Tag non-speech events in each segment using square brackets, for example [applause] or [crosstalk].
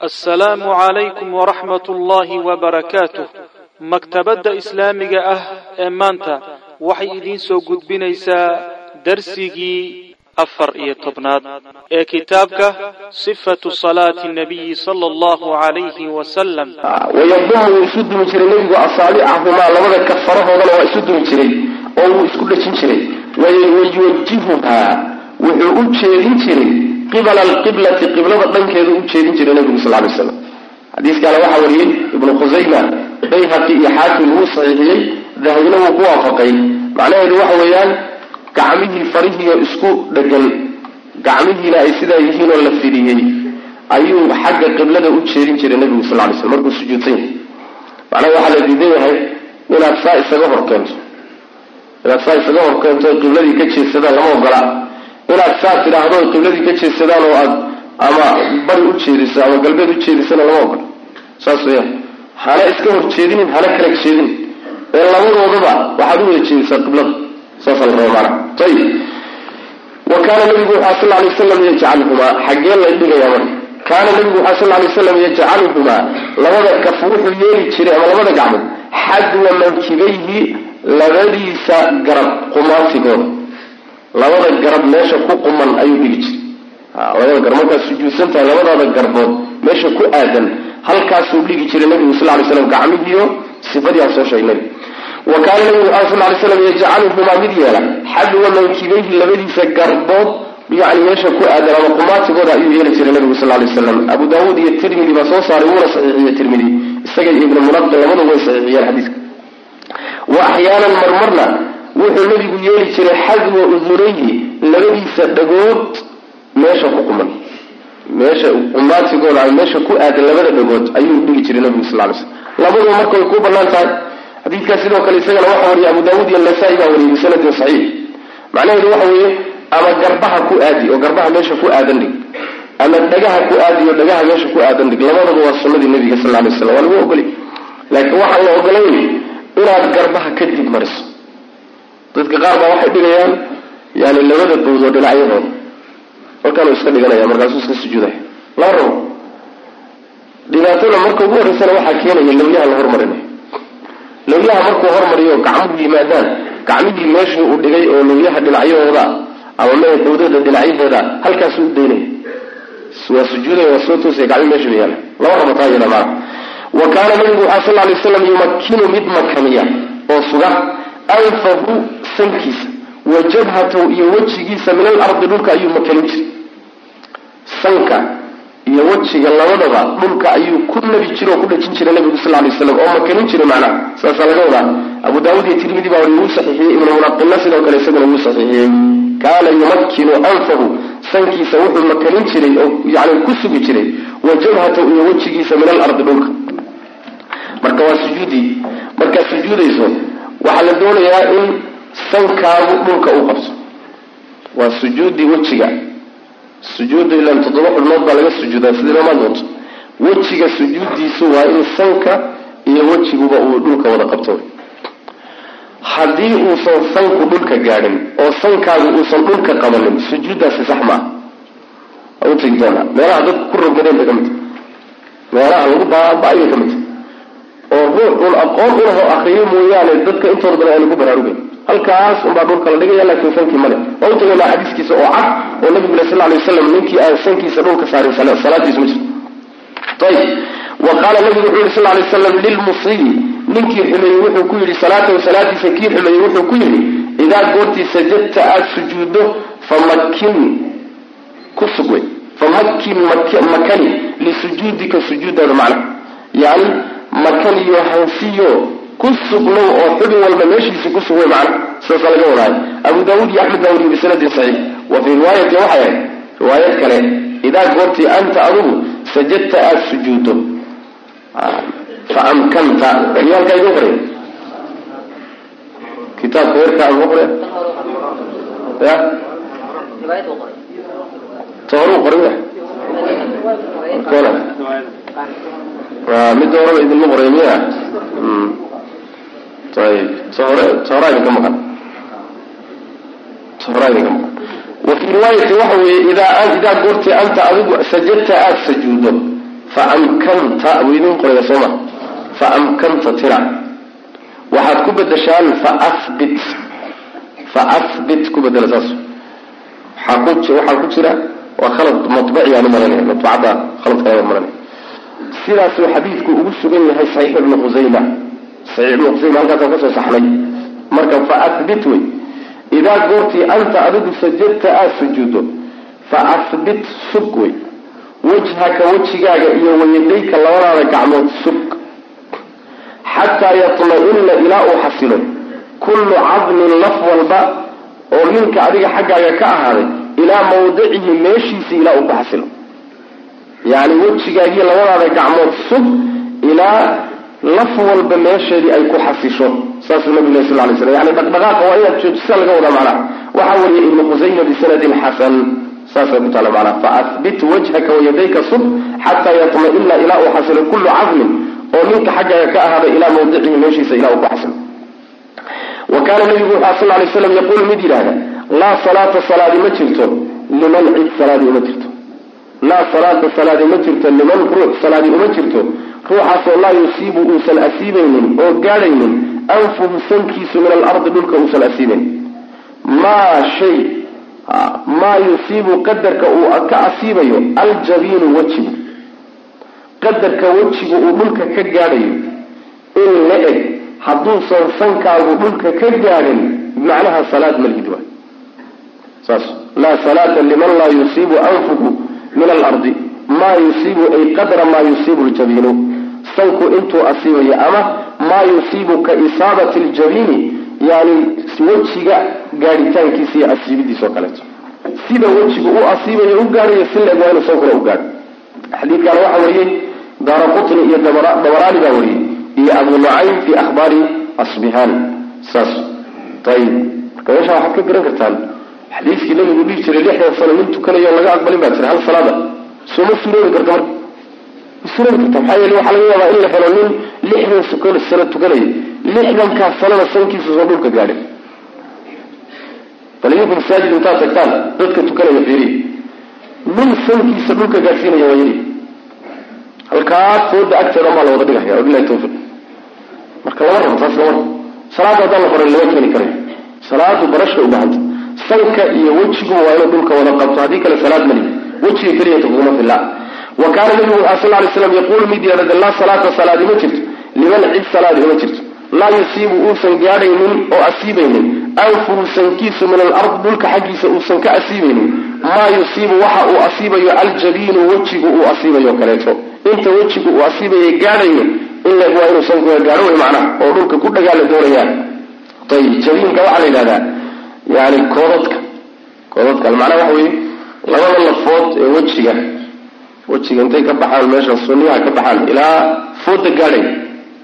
assalaamu calaykum waraxmat ullaahi wabarakaatuh maktabadda islaamiga ah ee maanta waxay idiin soo gudbinaysaa darsigii afar iyo tobnaad ee kitaabka sifatu salaati nabiyi sala allahu calayhi wasalam wayadumu wuu isu dumi jiray nebigu asaabicahumaa labada kafarahoodana waa isu dumi jiray oo wuu isku dhejin jiray. Wayuwajihuhaa wuxuu u jeedin jiray qibala alqiblati qiblada dhankeedu u jeedin jiray nabigu sal lay slam xadiiskaana waxaa wariyey ibnu khusayma bayhaqi iyo xaakim wuu saxiixiyey dahabina wuu ku waafaqay. Macnaheedu waxa weeyaan gacmihii farihiio isku dhegan gacmihiina ay sidaa yihiin oo la fidiyey ayuu xagga qiblada u jeedin jiray nabigu sal lay slam markuu sujuudsan yahay macnaha waxaa la diidan yahay inaad saa isaga horkeento inaad saa isaga horkeento qibladii ka jeedsadaan lama ogola inaad saa tidhaahdo qibladii ka jeedsadaan oo aad ama bari u jeediso ama galbeed u jeedisana lama ogola saas weyaan hana iska hor jeedinin hana kala jeedinin. Ee labadoodaba waxaad u wada jeedisaa qiblada. Saasa la raba maana ayib wa kaana nabigu waxaa sal lay waslam yajcaluhumaa xaggee la dhigayaa marka kaana nabigu waxaa sal lay waslam yajcaluhumaa labada kaf wuxuu yeeli jiray ama labada gacmood xadwa mankibayhi labadiisa garab qumaatigooda labada garab meesha ku quman ayuu dhigi jiray. Labada garab. Markaad sujuudsan tahay labadaada garbood meesha ku aadan halkaasuu dhigi jiray nabigu sal lay slam gacmihiio sifadii aan soo sheegnay wa kaana nabigu a sal lay slam yajcaluhumaa mid yeela xadwa mankibayhi labadiisa garbood yani meesha ku aadan ama qumaatigooda ayuu yeeli jiray nabigu sal lay slam abu daawuud iyo tirmidi baa soo saaray wuuna saxiixiye tirmidi isaga iyo ibnu munaqi labadu way saxiixiyeen xadiiska. Wa axyaanan marmarna wuxuu nabigu yeeli jiray xadwa udunayhi labadiisa dhagood meesha ku quman. Meesha qumaatigooda ama meesha ku aadan labada dhagood ayuu dhigi jiray nabigu sal lay slm labaduba marka way ku bannaan tahay xadiidkaas sidoo kale isagana waxa wariyay abu daawuud iyo nasaa-i baa wariyay bisanadin saxiix. Macnaheedu waxa weeye ama garbaha ku aadi oo garbaha meesha ku aadan dhig ama dhagaha ku aadi oo dhagaha meesha ku aadan dhig labadaba waa sunadii nabiga sal lay slam waa lagu ogolay laakiin waxaan la ogolayn inaad garbaha kadib mariso dadka qaar baa waxay dhigayaan yani labada bawdoo dhinacyahooda halkaanu iska dhiganaya markaasuu iska sujuudaya lama rabo dhibaatada marka ugu horreysana waxaa keenaya lawyaha la hormarinayo lawyaha markuu hormariyo gacmuhu yimaadaan. Gacmihii meeshii uu dhigay oo lawyaha dhinacyahooda ama me bawdada dhinacyaheeda halkaasuu u daynaya waa sujuudaya waa soo toosaya gacmihi meesha yaalla taa iyada maana wa kaana nabigu waxaa sal lay slam yumakinu mid makaniya oo suga anfahu sankiisa wa jabhatahu iyo wejigiisa min alardi dhulka ayuu makanin jiray sanka iyo wejiga labadaba dhulka ayuu ku nabi jira oo ku dhajin jiray nabigu sal lay slam oo makanin jiray macnaha saasaa laga wadaa. Abu daawuud iyo tirmidi baa wuu saxiixiyey ibnu munaqina sidoo kale isaguna wuu saxiixiyey. Kaana yumakinu anfahu sankiisa wuxuu makanin jiray oo yani ku sugi jiray wa jabhatahu iyo wejigiisa min alardi dhulka. Marka waa sujuudii markaad sujuudayso waxaa la doonayaa in sankaagu dhulka u qabso. Waa sujuudii wejiga. Sujuudda ilaan toddoba xubnood laga sujuudaa sidii doonto wejiga sujuudiisu waa in sanka iyo wejiguba uu dhulka wada qabto. Haddii uusan sanku dhulka gaadhin oo sankaagu uusan dhulka qabanin sujuuddaasi sax maaha waa utegi doonaa meelaha dadku ku rogmadeen bay ka mid tahay. Meelaha lagu baaba-ay bay ka mid tahay. Oo ruux uun aqoon ulahoo akriyo mooyaane dadka intooda badan ayna ku baraarugayn halkaas unbaa dhulka la dhigaya laakiin sankii male waa u tagaynaa xadiiskiisa oo cad oo nabigu le sal lay waslam ninkii aan sankiisa dhulka saarin salaadiisu ma jirto ayib wa qaala nabigu wuxuu yihi sal lay waslam lilmusiibi ninkii xumeeyey wuxuu ku yidhi salaatahu salaadiisa kii xumeeyey wuxuu ku yidhi idaa goortii sajadta aada sujuuddo famakin ku sug wey famakin makani lisujuudika sujuudaada macna. Yani makaniyo hansiyo ku sugnow oo xubin walba meeshiisa ku sug wey macna sidaasaa laga wadaay abu daawuud iyo axmed baa wariye bisanadin saxiix. Wa fii riwaayati waxay ahayd riwaayad kale idaa goortii anta adugu sajadta aada sujuuddo faamkanta iyo halkaa idin qoray. Kitaabka weerka aan qore ya? Tooruu qoray. Midda horeba idinma qoray miya tooraa idinka maqan. Tooraa idinka maqan. Wa fii riwaayati sidaasuu xadiidku ugu sugan yahay saxiix ibnu khusayma khusayma halkaasaan ka soo saxnay marka fa ahbit wey. Idaa goortii anta adigu sajadta aada sujuuddo fa ahbit sug wey. Wajhaka wejigaaga iyo wayadayka labadaada gacmood sug xataa yatma-ina ilaa uu xasilo. Kullu cadmin laf walba oo minka adiga xaggaaga ka ahaaday ilaa mawdicihi meeshiisi ilaa uu ku xasilo. Yacni wejigaagiyo labadaada gacmood sug ilaa laf walba meesheedii ay ku xasisho saasuu nabigu sal lay slam yani dhaqdhaqaaqa waa inaad joojisa laga wadaa macnaha waxaa wariyay ibnu khusayma bisanadin xasan saasay ku taala macnaha fa ahbit wajhaka wayadayka sug xataa yatma-ina ilaa uu xasilo kullu cadmin oo ninka xaggaaga ka ahaaday ilaa mawdicihi meeshiisa ilaa uu ku xasilo wa kaana nabigu wuxu sal lay slam yaquulu mid yidhaahda laa salaata salaadi ma jirto liman cid salaadi uma jirto. Laa salaata salaadi ma jirto liman ruux salaadi uma jirto ruuxaasoo laa yusiibu uusan asiibaynin oo gaadhaynin anfuhu sankiisu min alardi dhulka uusan asiibayn. Maa shay maa yusiibu qadarka uu ka asiibayo aljabiinu wejigu. Qadarka wejigu uu dhulka ka gaadhayo in la eg hadduusan sankaagu dhulka ka gaadhin macnaha salaad malhid waay. Saas laa salaata liman laa yusiibu anfuhu min alardi. Maa yusiibu ay qadra maa yusiibu ljabiinu sanku intuu asiibayo ama maa yusiibu ka isaabati ljabiini yani wejiga gaadhitaankiisa iyo asiibidiisa oo kaleeto. Sida wejigu u asiibayo u gaadhayo si leeg waa inuu sankuna u gaadho xadiidkaana waxaa wariyey daara qutni iyo dabaraani baa wariyey iyo abu nucaym fi ahbaari asbihaan saas. Ayib marka meesha waxaad ka garan kartaan xadiiskii nabigu dhihi jiray lixdan sano nin tukanayo laga aqbalin baa jira hal salaada. Sooma suroobi karta marka ma suroobi karta maxaa laga yaabaa in la helo nin lixdan sukn sano tukanaya lixdankaas sanada sankiisa soo dhulka gaadhin bal idinku masaajid intaad tagtaan dadka tukanaya fiiriya nin sankiisa dhulka gaadhsiinaya waa yari halkaas fooda agteeda maa la dhigaya wabilahi tawfiiq. Marka lama rabo taas lama rabo. Salaada haddaan la baran lama keeni karayo salaadu barashka u bahanta sanka iyo wejigu waa inuu dhulka wada qabto haddii kale salaad mali wejiga keliyata kuguma filla wa kaana nabigu wuxu sal lay slam yaquulu mid yihahda laa salaata salaadi ma jirto liman cid salaadi uma jirto laa yusiibu uusan gaadhaynin oo asiibaynin anfuhu sankiisu min alard dhulka xaggiisa uusan ka asiibaynin maa yusiibu waxa uu asiibayo aljabiinu wejigu uu asiibayo kaleeto inta wejigu uu asiibaya gaadhayo waa inuu gaadho wey macnaha oo dhulka ku dhagaala doonayaan ayib jabiinka waxaa la yidhahdaa yani koodadka koodadka macnaha waxa weye labada lafood ee wejiga wejiga intay ka baxaan meesha sunniyaha ka baxaan ilaa fooda gaadhay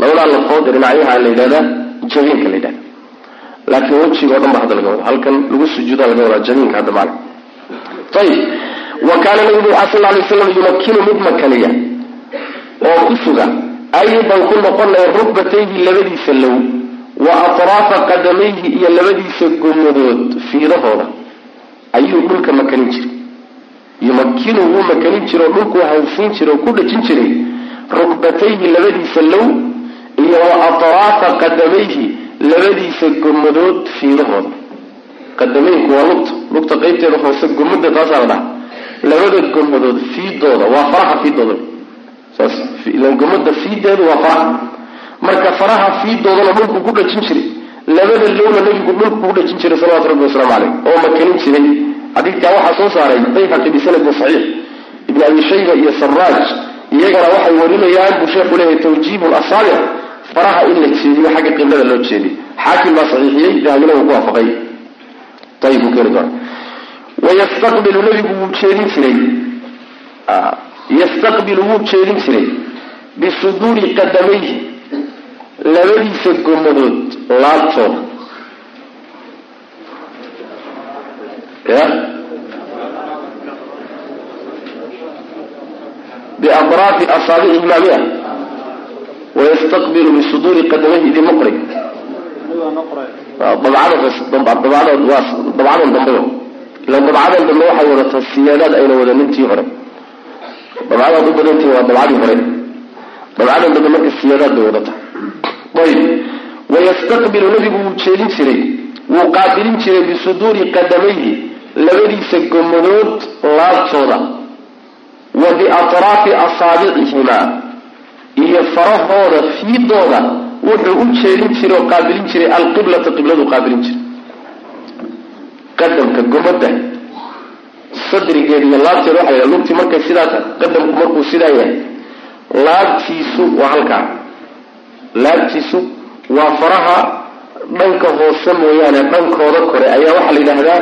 labadaa lafood ee dhinacyaha la yidhahdaa jabiinka la yidhahda laakiin wejiga dhan ba hadda laga wada halkan lagu sujuuda laga wadaa jabiinka hadda maana ayib wa kaana nabigu waxaa sal lay slam yumakinu mid makaniya oo ku suga aydan ku noqonaya rukbatayhi labadiisa low wa atraafa qadamayhi iyo labadiisa gomadood fiidahooda. Ayuu dhulka makanin jiray yumakinu wuu makanin jira oo dhulkuu hawsiin jiray oo ku dhajin jiray rukbatayhi labadiisa low iyo atraafa qadamayhi labadiisa gomadood fiidahooda qadameynku waa lugta lugta qaybteeda hoose gomada taasaa la dhaha. Labada gomadood fiidooda waa faraha fiidooda. Saas gomada fiideedu waa faraha. Marka faraha fiidoodana dhulku ku dhajin jiray labada lowna nabigu dhulku ku dhajin jiray salawatu rabbi wasalaamu caleyh oo makanin jiray xadiidkaa waxaa soo saaray bayhaqi bisanadin saxiix. Ibn abi shayba iyo saraaj iyagana waxay warinayaan buu sheekhu leeyahay tawjiibu lasaabic faraha in la jeediyo xagga qiblada loo jeediyo xaakim baa saxiixiyey dahabina ku waafaqay. Ayib keeni doona wayastaqbilu nabigu wuu jeedin jiray. Yastaqbilu wuu jeedin jiray. Bisuduuri qadamayhi labadiisa gomadood laabtooda ya? Biatraafi asaabici maamia wayastaqbilu bisuduuri qadamayhi waa dabcadan dambe. Ila dabcadan dambe waxay wadataa siyaadaad ayna wadanintii hore. Dabcadaad u badantihi waa dabcadii hore. Dabcadan dambe marka siyaadaad bay wadata ayb wayastaqbilu nabigu wuu jeedin jiray. Wuu qaabilin jiray bisuduuri qadamayhi labadiisa gomadood laabtooda wa biatraafi asaabicihimaa iyo farahooda fiidooda wuxuu u jeedin jiray oo qaabilin jiray alqiblata qibladu qaabilin jiray. Qadamka gomada sadrigeeda iyo laabteeda waxa la lugtii markay sidaa qadamku markuu sidaa yahay laabtiisu waa halkaa. Laabtiisu waa faraha dhanka hoose mooyaane dhankooda kore ayaa waxaa la yidhaahdaa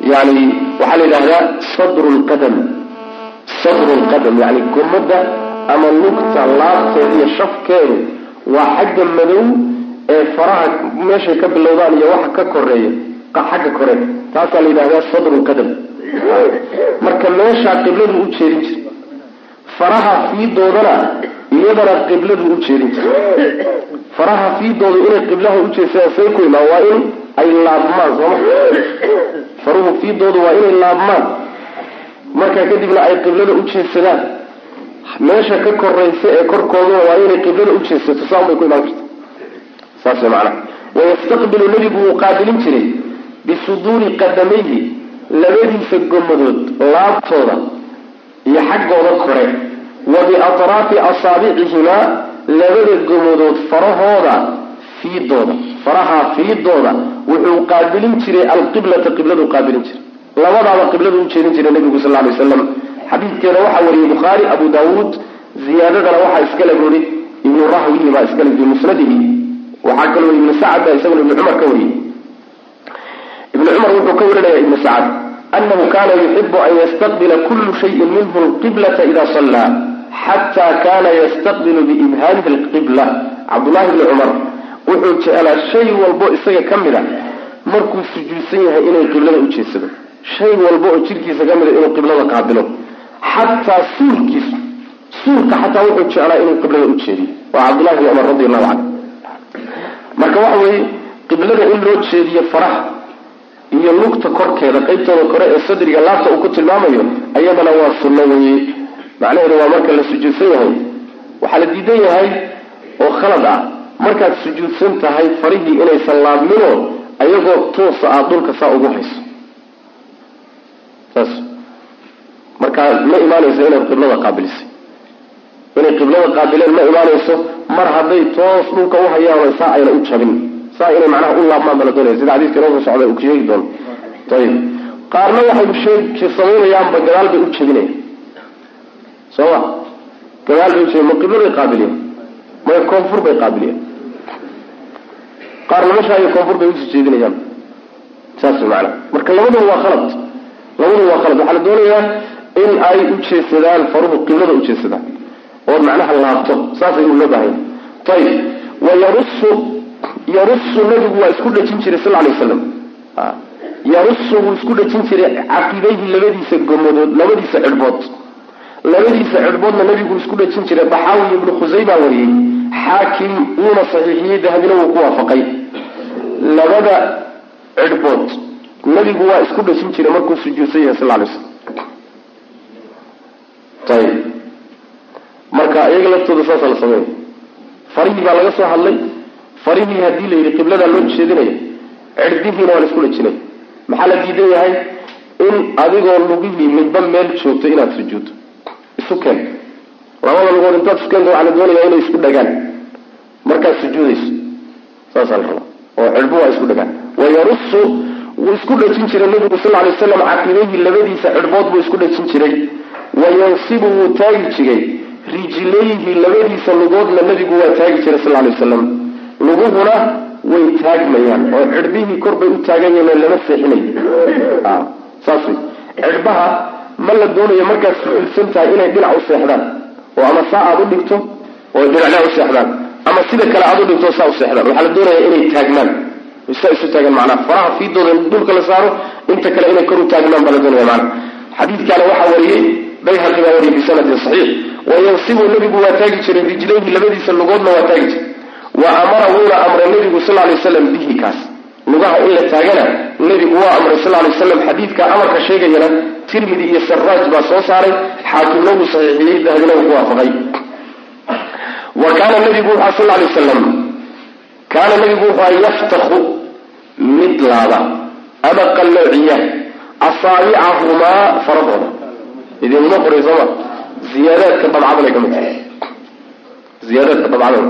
yani waxaa la yidhahdaa sadru lqadam sadru lqadam yani gomada ama lugta laabteeda iyo shafkeedu waa xagga madow ee faraha meeshay ka bilowdaan iyo waxa ka koreeya xagga kore taasaa la yidhahdaa sadru lqadam marka meeshaa qibladu u jeedin jira faraha fiidoodana iyadana qibladu u jeedin. Jira faraha fiidooda inay qiblaha ujeedsadaan say ku imaan waa in ay laabmaan sooma faruhu fiidooda waa inay laabmaan. Markaa kadibna ay qiblada u jeedsadaan. Meesha ka koraysa ee korkooduna waa inay qiblada u jeedsato saan bay ku imaan karta saas way macanaha wayastaqbilu nebigu wuu qaabilin jiray bisuduuri qadamayhi labadiisa gomadood laabtooda iyo xaggooda kore. Wa biatraafi asaabicihimaa labada gomadood farahooda fiidooda. Faraha fiidooda wuxuu qaabilin jiray alqiblata qibladu qaabilin jiray. Labadaaba qibladu u jeedin jiray nabigu sal lay waslam xadiidkeeda waxaa wariyey bukhaari abu daawuud ziyaadadana waxaa iskale buri ibnu rahwihi baa iskale fi musnadihi. Waxaa kaloo ibnu sacad baa isaguna ibnu cumar ka wariyey. Ibnu cumar wuxuu ka warinaya ibnu sacad anahu kana yuxibu an yastaqbila kulu shayin minhu lqiblata ida sallaa xata kana yastaqbilu biibhaamihi lqibla cabdullahi bni cumar wuxuu jeclaa shay walbo isaga ka mid a markuu sujuudsan yahay inay qiblada u jeedsado shay walba oo jirkiisa ka mida inuu qiblada qaabilo xataa suulkiisa suulka xataa wuxuu jeclaa inuu qiblada u jeediyo waa cabdullahi bni cumar radi allahu canhu marka waxa weeye qiblada in loo jeediyo faraha iyo lugta korkeeda qaybtooda kore ee sadriga laabta uu ku tilmaamayo ayadana waa sunno weye macnaheedu waa marka la sujuudsan yahay. Waxaa la diidan yahay oo khalad ah. Markaad sujuudsan tahay farihii inaysan laabminoo ayagoo toosa aad dhulka saa ugu hayso. Saas. Markaa ma imaanayso inaad qiblada qaabilisay inay qiblada qaabileen ma imaanayso mar hadday toos dhulka u hayaan saa ayna u jabin saa inay macnaha u laabmaan bala doonaya. Sida xadiiska inoo soo socda uu sheegi doono ayib qaarna waxay sheeg gadaal bay u jebinayaan. Soo ma? Gadaal bay ujebi ma qaabiliyeen maya koonfur bay qaabiliyeen qaarna meshaa iyo koonfur bay u sii saas macanaa marka labaduba waa khalad. Labaduba waa khalad. Waxaa la doonayaa in ay u jeedsadaan faruhu qiblada u jeedsadaan ood macnaha laabto. Saasay u ayib wayarusu yarusu nabigu waa isku dhajin jiray sal lay waslam yarusu wuu isku dhajin jiray caqibayhi labadiisa gomadood labadiisa cidhbood labadiisa cidhboodna nabigu isku dhajin jiray. Daxaawi ibnu khusayma wariyey. Xaakim wuuna saxiixiyey dahabina wuu ku waafaqay. Labada cidhbood nabigu waa isku dhajin jiray markuu sujuudsan yahay sal lay ayib marka iyaga laftooda saasa la sameeya farihii baa laga soo hadlay farihii haddii la yidhi qibladaa loo jeedinaya cirdihiina waa la isku maxaa la diidan yahay? In adigoo lugihii midba meel joogto inaad sujuuddo. Isu keen. Labada lugood intaad isu keento waxaa la doonayaa inay isku dhagaan. Markaad sujuudayso saasaa la rabaa oo cirbu waa isku dhagaan. Wayarusu wuu isku dhajin jiray nabigu sal lay waslam caqibayhi labadiisa cirbood buu isku dhajin jiray. Wayansibu wuu taagi jiray. Rijlayhi labadiisa lugoodna nabigu waa taagi jiray sal lay wasalam luguhuna way taagmayaan oo cirbihii kor bay u taagan yihiin lama seexinayo saas wey cirbaha ma la doonayo markaad sujuudsan tahay inay dhinac u seexdaan oo ama saa aad u dhigto oo dhinacnaa u seexdaan ama sida kale aad u dhigto saa u seexdaan. Waxaa la doonaya inay taagmaan. Saa isu taagaan macnaha. Faraha fiidooda dhulka la saaro inta kale inay kor u taagmaan baa la doonaya macnaha. Xadiidkaana waxaa wariyey bayhaqi baa wariyey bisanadin saxiix wayansibu nabigu waa taagi jiray rijlayhi labadiisa lugoodna waa taagi jiray wa amara wuuna amray nabigu sal lay waslam bihi kaas. Lugaha in la taagana nebigu waa amray sal lay waslam xadiidka amarka sheegayana tirmidi iyo saraaj baa soo saaray xaakimna wuu saxiixiyey dahabina uu ku waafaqay. Wa kaana nabigu wuxua sal lay wasalam kaana nabigu wuxua yaftaku mid laaba ama qalloociya asaabicahumaa faradooda idinma qoray ziyaadaadka dabcadan ay ka mid tahay ziyaadaadka dabcadan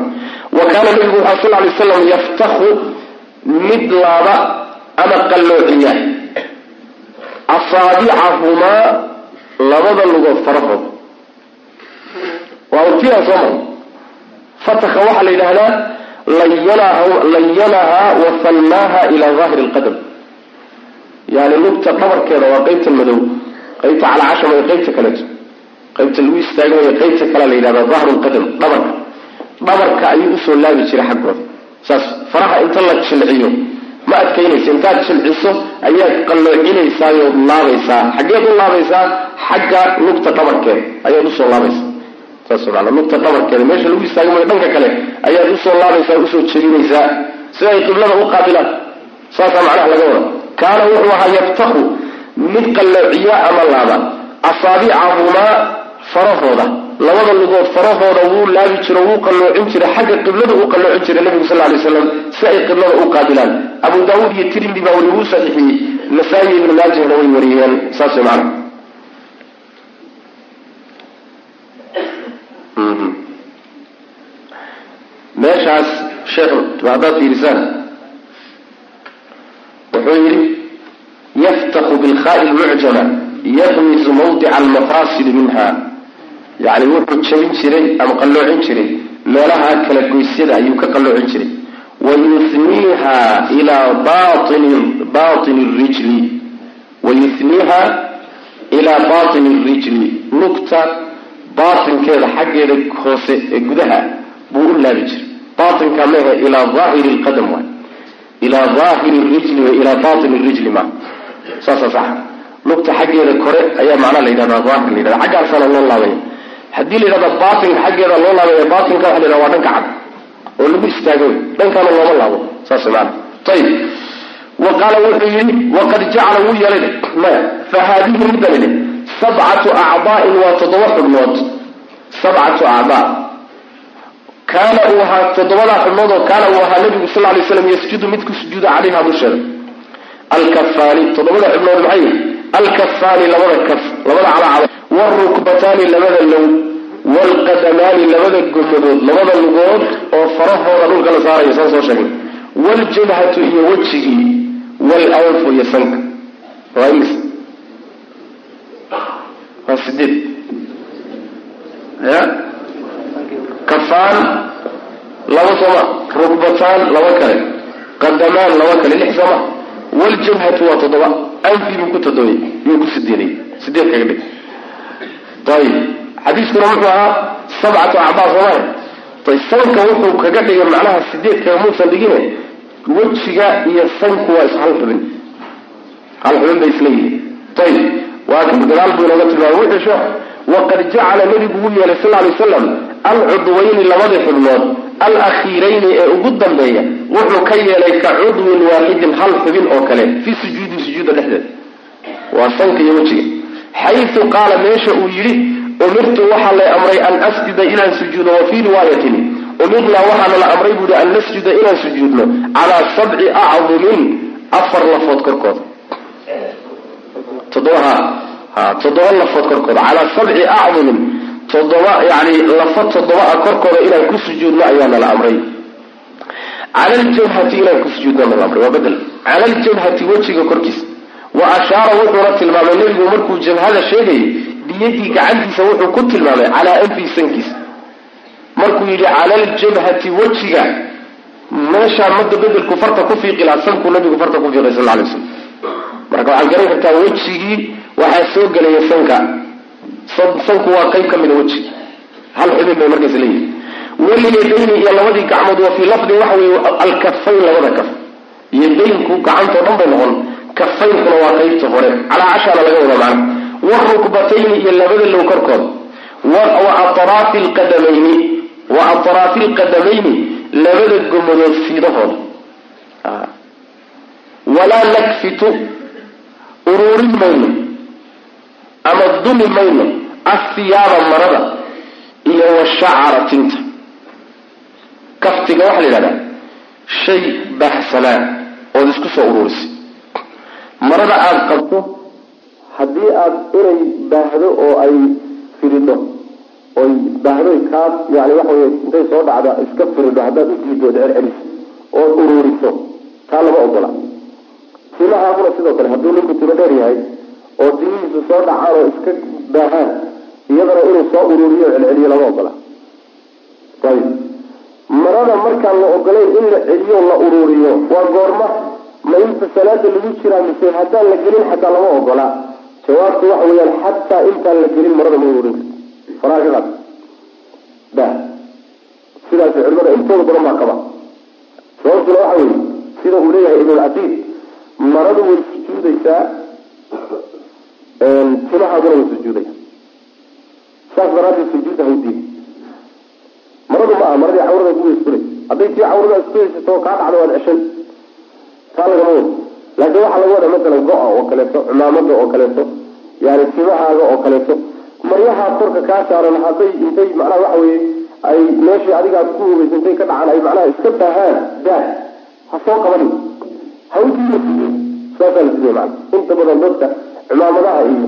wa kaana nabigu wuxua sal lay wasalam yaftaku mid laaba ama qalloociya. Asaabicahumaa labada lugood farahood waa urtiyaa soo mara fataka waxaa la yidhahdaa layanahaa wafannaaha ilaa daahiri lqadam yani lugta dhabarkeeda waa qeybta madow qeybta calacasham iyo qeybta kaleeto. Qeybta lagu istaagamayo qeybta kalea la yidhahda dahru lqadam dhabarka dhabarka ayuu u soo laabi jiray xaggooda saas faraha inta la jilciyo ma adkaynaysa intaad jilciso ayaad qalloocinaysaayoo laabaysaa. Xaggeed u laabaysaa xagga lugta dhabarkeeda ayaad u soo laabaysaa. Saas maana lugta dhabarkeeda meesha lagu istaagamayo dhanka kale ayaad u soo laabaysaa u soo jerinaysaa si ay qiblada u qaabilaan saasaa macnaha laga wada kaana wuxuu ahaa yaftaku mid qalloociya ama laaba asaabicahumaa farahooda labada lugood farahooda wuu laabi jiro wuu qalloocin jiray xagga qiblada uu qalloocin jiray nabigu sal lay slam si ay qiblada u qaabilaan abu daawuud iyo tirmidi baa weli wuu saxiixiyey nasaa-i ibnu maajahna way wariyeen saas macna. Meeshaas sheekh haddaad fiirisaan wuxuu yidhi yaftaku bilkhaai lmucjama yaqmisu mawdica almafaasili minha yani wuxuu jabin jiray ama qalloocin jiray. Meelaha kala goysyada ayuu ka qalloocin jiray. Wayuniiha ilaa baini rijli. Wayuniiha ilaa baini rijli. Lugta baatinkeeda xaggeeda hoose ee gudaha buu u laabi jiray. Baatinka mehe ilaa aahiri lqadam waay. Ilaa aahiri rijli ilaa baini rijli ma. Saasa sax lugta xaggeeda kore ayaa macnaha la yidhahda aahir la yidhahda xaggaasaana loo laabaya haddii la yidhahda batinka xaggeeda loo laabaya batinka waxa la yhahda waa dhanka cad oo lagu istaago dhankaana looma laabo. Saas maana ayib wa qaala wuxuu yidhi waqad jacala wuu yeelay. Maya fa haadihi middanide sabcatu acdaa'in waa toddoba xubnood. Sabcatu acdaa. Kaana uu ahaa toddobadaa xubnood oo kaana uu ahaa nabigu sal lay slam yasjudu mid ku sujuuda calayha dusheeda alkafaani toddobada xubnood maxay? Alkafaani labada kaf labada calacaba waalrukbataani labada low waalqadamaani labada gomadood labada lugood oo farahooda dhulka la saaraya saan soo sheegay. Waaljabhatu iyo wejigii waalanfu iyo sanka waa sideed ya? Kafaan laba sooma rukbataan laba kale. Qadamaan laba kale. Lix sooma waljabhatu waa toddoba. Anfi buu ku todobay yuu ku sideeday sideed kaga dhig ayib xadiiskuna wuxuu ahaa sabcatu acdaa soomaya ay sanka wuxuu kaga dhigay macnaha sideed kaga muusan dhigine wejiga iyo sanku waa is hal xubin hal xubin bay isla yihiin waa kan gadaal buu inooga tilmaamay wuxuu sheekh waqad jacala nabigu wuu yeelay sal lay wasalam alcudwayni labadii xubnood alakhiirayni ee ugu dambeeya wuxuu ka yeelay ka cudwin waaxidin hal xubin oo kale fii sujuudi sujuuda dhexdeeda waa sanka iyo wejiga xayu qaala meesha uu yidhi umirtu waxaa lay amray an asjuda inaan sujuudo wa fii riwaayatin umirnaa waxaana la amray buuhi an nasjuda inaan sujuudno calaa sabci acdumin afar lafood korkooda toddoba lafood korkooda calaa sabci acdumin toddoba yani lafo toddoba a korkooda inaan ku sujuudno ayaana la amray. Cala ljabhati inaan ku sujuudno la amray waa bedel cala ljabhati wejiga korkiisa wa ashaara wuxuuna tilmaamay nebigu markuu jabhada sheegayay biyadii gacantiisa wuxuu ku tilmaamay calaa anfii sankiisa markuu yidhi cala aljabhati wejiga meeshaa madda bedelku farta ku fiiqi lahaa sankuu nabigu farta ku fiiqay sal alay slam marka waxaad garan kartaa wejigii waxaa soo gelaya sanka. Sanku waa qayb ka mida wejiga hal xubin bay markaas leeyihi walyadayni iyo labadii gacmood wa fii lafdin waxa weeye alkafayn labada kaf. Yadaynku gacantoo dhan bay noqon kafaynkuna waa qaybta hore. Calaa cashaana laga wada macna warukbatayni iyo labada low korkood. Wa atraafi lqadamayni wa atraafi lqadamayni labada gomadood fiidahooda walaa nakfitu uruurin mayno ama dumi mayno asiyaaba marada iyo washacra tinta. Kaftiga waxaa la yidhahdaa shay baahsanaa ood isku soo uruurisay marada aada qabto haddii aada inay baahdo oo ay firidho oy baahdoy kaa yani waxa wey intay soo dhacda iska firidho haddaad u diido od celceliso ood uruuriso taa lama ogola. Timahaaguna sidoo kale hadduu ninku timo dheer yahay oo timihiisu soo dhacaan oo iska baahaan iyadana inuu soo uruuriyo celceliyo lama ogola. Ayib marada markaan la ogolayn in la celiyo la uruuriyo waa goorma ma inta salaada lagu jiraa mise haddaan la gelin xataa lama ogola. Jawaabtu waxa weyaan xataa intaan la gelin marada ma uruurin karto faraha ka qaad ba. Sidaas culimada intooda badan baa qaba. Sababtuna waxa weye sida uu leeyahay ibnulcasiid maradu way sujuudaysaa timahaaguna way sujuudaya saas daraaddeed sujuudda hawdiin maradu ma aha maradii cawrada kuwa iskulay hadday tii cawrada isku haysato kaa dhacda waad ceshan taa lagama wado laakiin waxaa laga wadaa masalan go-a oo kaleeto cumaamada oo kaleeto yani timahaaga oo kaleeto. Maryaha korka kaa saaran hadday intay macnaha waxa weye ay meeshii adiga aad ku hubaysa intay ka dhacaan ay macnaha iska baahaan daa ha soo qabanin hawdiina saasaa la siiyey macana inta badan dadka cimaamadaha iyo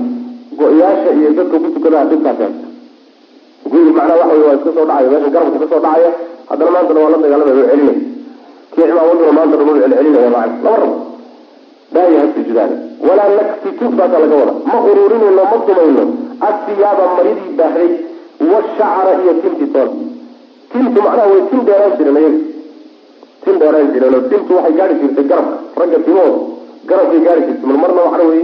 go-yaasha iyo dadka ku tukadaha dhibkaas guriga macnaha waxa wey waa iska soo dhacaya meesha garabka ka soo dhacaya haddana maantana waa la dagaalamaya waa celinaya walaa nakfitu baasaa laga wada ma ururinayno ma dumayno asiyaaba maridii baahday washacra iyo tinti toon tintu macnaha way tin dheeraan jireen ayaga tin dheeraan jireen oo tintu waxay gaari jirtay garabka ragga timahooda garabkay gaari jirtay mar marna wey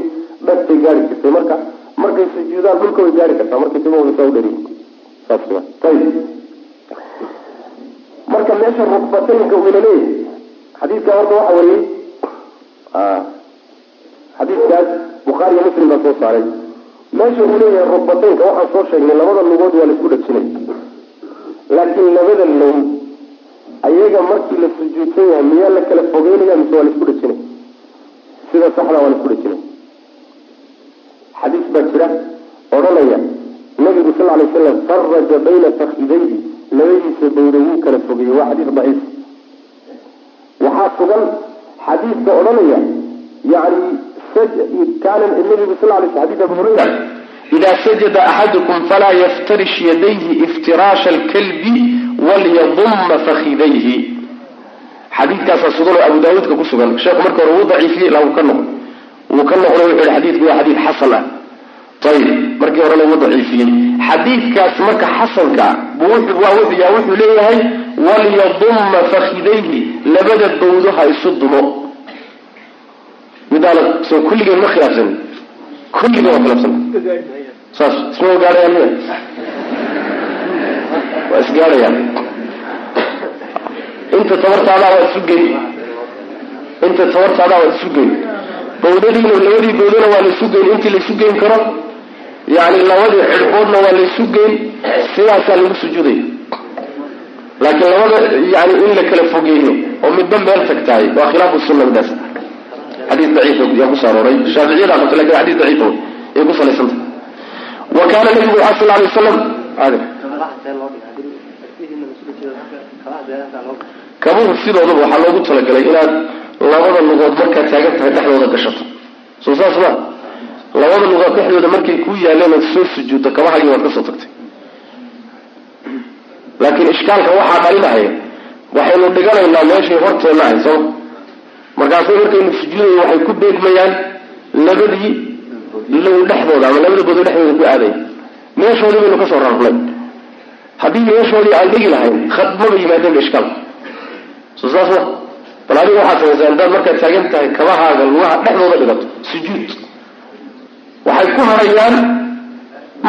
dhagtay gaari jirtay marka markay sujuudaan dhulka way gaari kartaa markay timahooda saa u dhariy saas ayib marka meesha rukbataynka uuna leeyahay xadiidka horta waxa wariyey xadiidkaas bukhaariyo muslim baa soo saaray. Meesha uu leeyahay rukbataynka waxaan soo sheegnay labada lugood waa la isku dhajinay laakiin labada low ayaga markii la sujuudsan yahay miyaa la kala fogeynaya mise waa la isku dhajinay sida saxda waa la isku dhajinay xadiis baa jira odhanaya nabigu sal lay slam faraja bayna fakidayhi labadiisa bawda wuu kala fogeeyey waa xadiis daciif waxaa sugan xadiiska odhanaya yani kaana nabigu sal lay xadis abu hurayra. Ida sajada axadukum falaa yaftarish yadayhi iftiraasha alkalbi walyaduma fakidayhi xadiidkaasaa sugan oo abu daawuudka ku sugan sheekhu marka hore wuu daciifiyey ilaa wuu ka noqdo. Wuu ka noqdo wuxuu yihi xadiidku waa xadiid xasan ah. Ayib markii horena wuu daciifiyey. Xadiidkaas marka xasanka yaa wuxuu leeyahay walyaduma fakidayhi labada bawdo ha isu dumo soo kulligeen ma khilaafsan kulligeen waa khilaafsan saas isma gaadhayaan miya waa isgaadhayaan inta tabartaadaa waa isu geyn inta tabartaadaa waa isu geyn bawdadiina labadii bawdana waa laysu geyn intii laysu geyn karo yani labadii xidhboodna waa laysu geyn sidaasaa lagu sujuudaya laakiin labada yani in la kala fogeeyo oo midba meel tagtahay waa khilaafu sunna midaas. Xadiis daciif yaa ku soo arooray. Shaaficiyada qabta laakiin xadiis daciif ay ku salaysantah wa kaana nabigu waxaa sal alay wasalam kabuhu sidoodaba waxaa loogu talagalay inaad labada lugood markaad taagan tahay dhexdooda gashato. Soo saas ma labada lugood dhexdooda markay kuu yaaleen ood soo sujuudto kabahagii waad ka soo tagtay laakiin ishkaalka waxaa dhalinahaya waxaynu dhiganaynaa meeshay horteenna ahay sooma markaasay markaynu sujuudayo waxay ku beegmayaan labadii low dhexdooda ama labada bodo dhexdooda ku aadaya meeshoodii baynu ka soo rarnay. Haddii meeshoodii aan dhigi lahayn khadmaba yimaadeen ishkaal. Soo ma bal adiga waxaad samaysaa intaad markaad taagan tahay kabahaaga lugaha dhexdooda dhigato sujuud. Waxay ku harayaan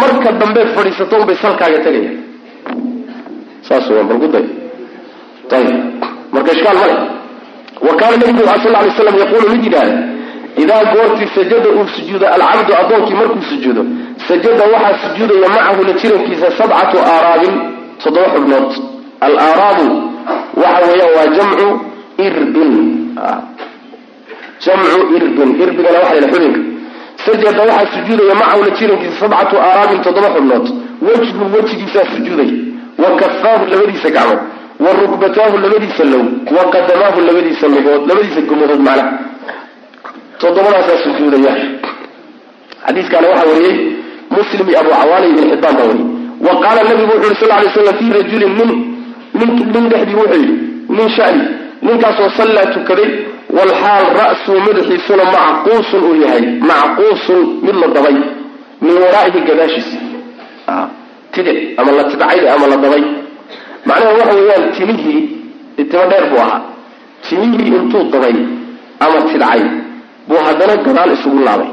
marka dambeed fadhiisato unbay salkaaga tegayaan saas weyaan bal ku day. Ayib marka ishkaal male wa kaana nabigu sal lay slam yaquulu mid yidhaahda idaa goortii sajada uu sujuudo alcabdu addoonkii markuu sujuudo sajada waxaa sujuudaya macahu la jirankiisa sabcatu aaraabin toddoba xubnood. Alaaraabu waxa weeyaan waa jamcu irbin jamcu irbin irbigana waxa la xubinka. Sajada waxaa sujuudaya macawla jirankiisa sabcatu aaraabin toddoba xubnood. Wejhu wejigiisaa sujuudaya wa kafaahu labadiisa gacmood wa rukbataahu labadiisa low. Wa qadamaahu labadiisa lugood labadiisa gumadood macnaha toddobadaasaa sujuudaya. Xadiiskaana waxaa wariyey muslim abu cawaani ibn xibaan baa wariyey. Wa qaala nabigu wuxu yhi sal lay slam fii rajulin nin nin dhexdii wuxuu yidhi nin shani. Ninkaasoo sallaa tukaday walxaal ra'suu madaxiisuna macquusun uu yahay. Macquusun mid la dabay. Min waraa'ihi gadaashiisa tidic ama la tidcayda ama la dabay. Macnaha waxa weeyaan timihii timo dheer buu ahaa. Timihii intuu dabay ama tidcay buu haddana gadaal isugu laabay.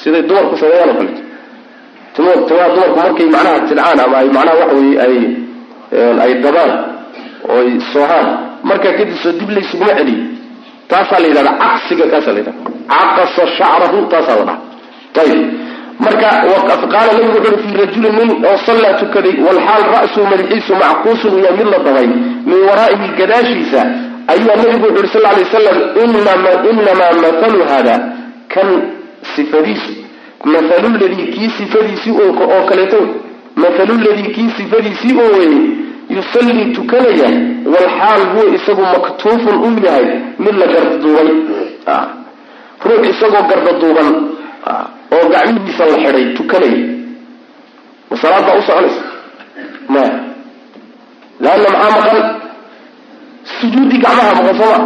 Siday dumarku sameeyaan oo kaleeto tim timaha dumarku markay macnaha tidcaan ama ay macnaha waxa weye ay ay dabaan oo ay soohaan markaa kadib soo dib laysuguma celiyo taasaa la yidhahda caqsiga kaasaa la yidhahda caqasa shacrahu taasaa la dhaha ayib marka qaala nabigu wuxu uhi fii rajulin nin oo sallaa tukaday walxaal ra'suu madaxiisu macquusun uu yahay mid la dabay min waraa'ihi gadaashiisa. Ayaa nabigu wuxu uhi sal lay waslam inamaa mathalu hada kan sifadiisu mathalu ladii kii sifadiisii oo kaleeto mathalu ladii kii sifadiisii oo weye yusallii tukanaya walxaal huwa isagu maktuufun u yahay mid la gardaduubay ruux isagoo gardaduuban oo gacmihiisa la xidhay tukanaya ma salaad baa u soconaysa. Maya laanna maxaa maqan? Sujuuddii gacmaha maqan sooma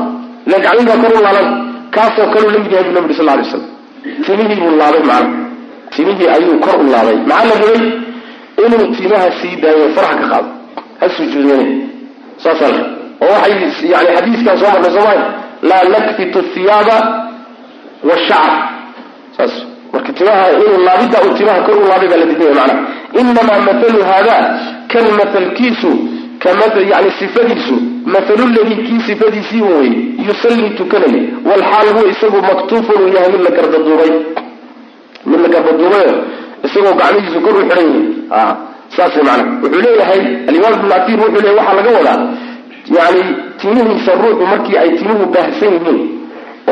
ila gacmihii baa kor u laaban kaasoo kaleu la mid yahay bu nabi sal lay slam timihii buu laabay macna timihii ayuu kor u laabay maxaa la rabay? Inuu timaha sii daayo faraha ka qaado. Ha sujuudeen saasa oo waxay yani xadiiskan soo marnay soomaalia laa nakfitu thiyaaba washacr saas marka timaha inuu laabidda uu timaha kor u laabay baa la diidaya macnaha inamaa mathalu haada kan mathalkiisu yani sifadiisu mathalu ladii kii sifadiisii weye yusallii tukanaya walxaal huwa isagu maktuufun uu yahay mid la gardaduubay mid la gardaduubayo isagoo gacmihiisu kor u xidhan yahay. Saas macna. Wuxuu leeyahay alimaam ibn atir wuxuu leeyahy waxaa laga wadaa yani timihiisa ruuxu markii ay timuhu baahsan yihiin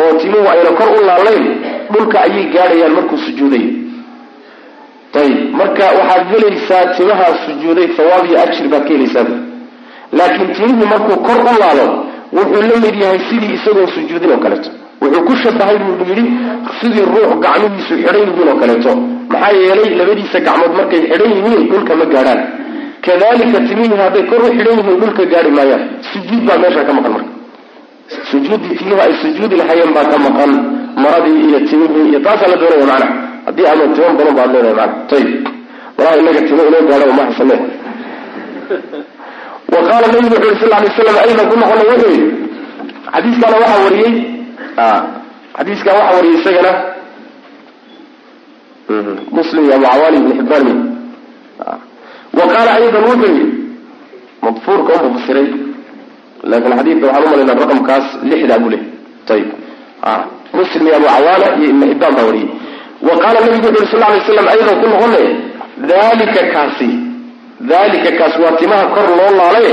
oo timuhu ayna kor u laalayn dhulka ayay gaadhayaan markuu sujuudayo ayib marka waxaad helaysaa timaha sujuuday hawaab iyo ajir baad ka helaysaa. Laakiin timihii markuu kor u laalo wuxuu la mid yahay sidii isagoo sujuudin oo kaleeto. Wuxuu ku shabahay buu yidhi sidii ruux gacmihiisu xidhan yihiin oo kaleeto. Maxaa yeelay labadiisa gacmood markay xidhan yihiin dhulka ma gaadhaan. Kadalika timihii hadday kor u xidhan yihiin dhulka gaadhi maayaan. Sujuud baa meesha ka maqan marka sujuuddii timihi ay sujuudi lahayeen baa ka maqan maradii iyo timihii iyo taasaa la doonaya macna. Haddii ama timo badan baad leedahay mana ayib malaha inaga timo inoo gaadho ma haysane wa qaala nabigu wuxu yhi sal lay slam aydan ku noqona wuxuu yidhi. Xadiiskaana waxaa wariyey xadiiskan waxaa wariyey isagana muslim iyo abu cawaani ibn xibaan mi wa qaala aydan wuxuu yidhi madfuurka u mufasiray laakin xadiidka waxaan umalaynaa raqamkaas lixdaa buu lehy ayib muslim abu cawaana iyo ibn xibaan baa wariyey wa qaala nabigu wuxu yhi sal lay slam aydan ku noqonay dalika kaasi dalika kaas waa timaha kor loo laalaye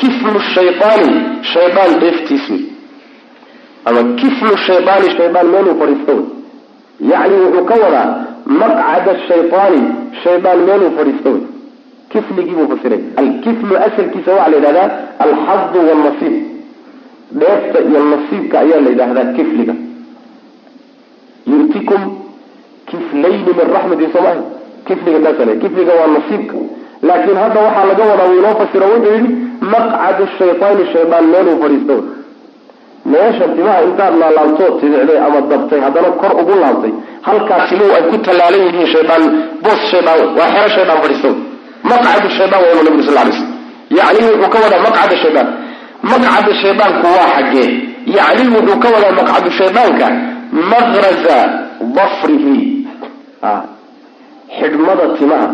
kiflu shayaani shaydaan dheeftiis wey ama kiflu shayaani shaydaan meeluu fadhiisto wey yacni wuxuu ka wadaa maqcada shayaani shaydaan meeluu fadhiisto wey kifligii buu fasiray alkiflu asalkiisa waxaa la yidhahdaa alxadu walnasiib dheefta iyo nasiibka ayaa la yidhaahdaa kifliga. Yutikum kiflayni min raxmati soomaahi kifliga taasa kifliga waa nasiibka. Laakiin hadda waxaa laga wadaa wuu inoo fasiro wuxuu yidhi maqcadu shayaani shaydaan meeluu fadhiisto. Wey meeshan timaha intaad laalaabtoo tidicday ama dabtay haddana kor ugu laabtay halkaa timuhu ay ku tallaalan yihiin shaydaan boos shaydaan waa xero shaydaan fadhiisto maqcadu shaydaan waa nabigu sal lay slam yacni wuxuu ka wadaa maqcada shaydaan maqcada shaydaanku waa xaggee. Yacni wuxuu ka wadaa maqcadu shaydaanka maqraza dafrihi. Xidhmada timaha.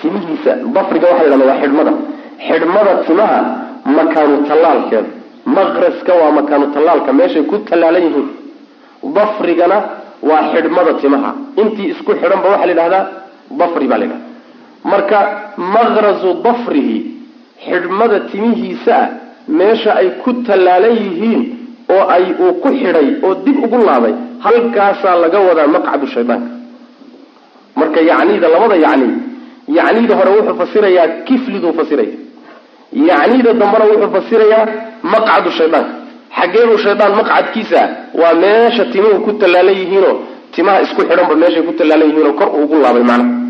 Timihiisa dafriga waxa la yhahda waa xidhmada. Xidhmada timaha makaanu tallaalkeeda. Maqraska waa makaanu tallaalka meeshay ku tallaalan yihiin. Dafrigana waa xidhmada timaha. Intii isku xidhanba waxaa la yidhahdaa dafri baa la yidhahda marka maqrazu dafrihi xidhmada timihiisa ah meesha ay ku tallaalan yihiin oo ay uu ku xidhay oo dib ugu laabay halkaasaa laga wadaa maqcadu shaydaanka. Marka yacnida labada yacni yacnida hore wuxuu fasirayaa kifliduu fasiraya yacnida dambena wuxuu fasirayaa maqcadu shaydaanka. Xageebuu shaydaan maqcadkiisa waa meesha timuhu ku tallaalan yihiinoo timaha isku xidhanba meeshay ku tallaalan yihiinoo kor ugu laabay macna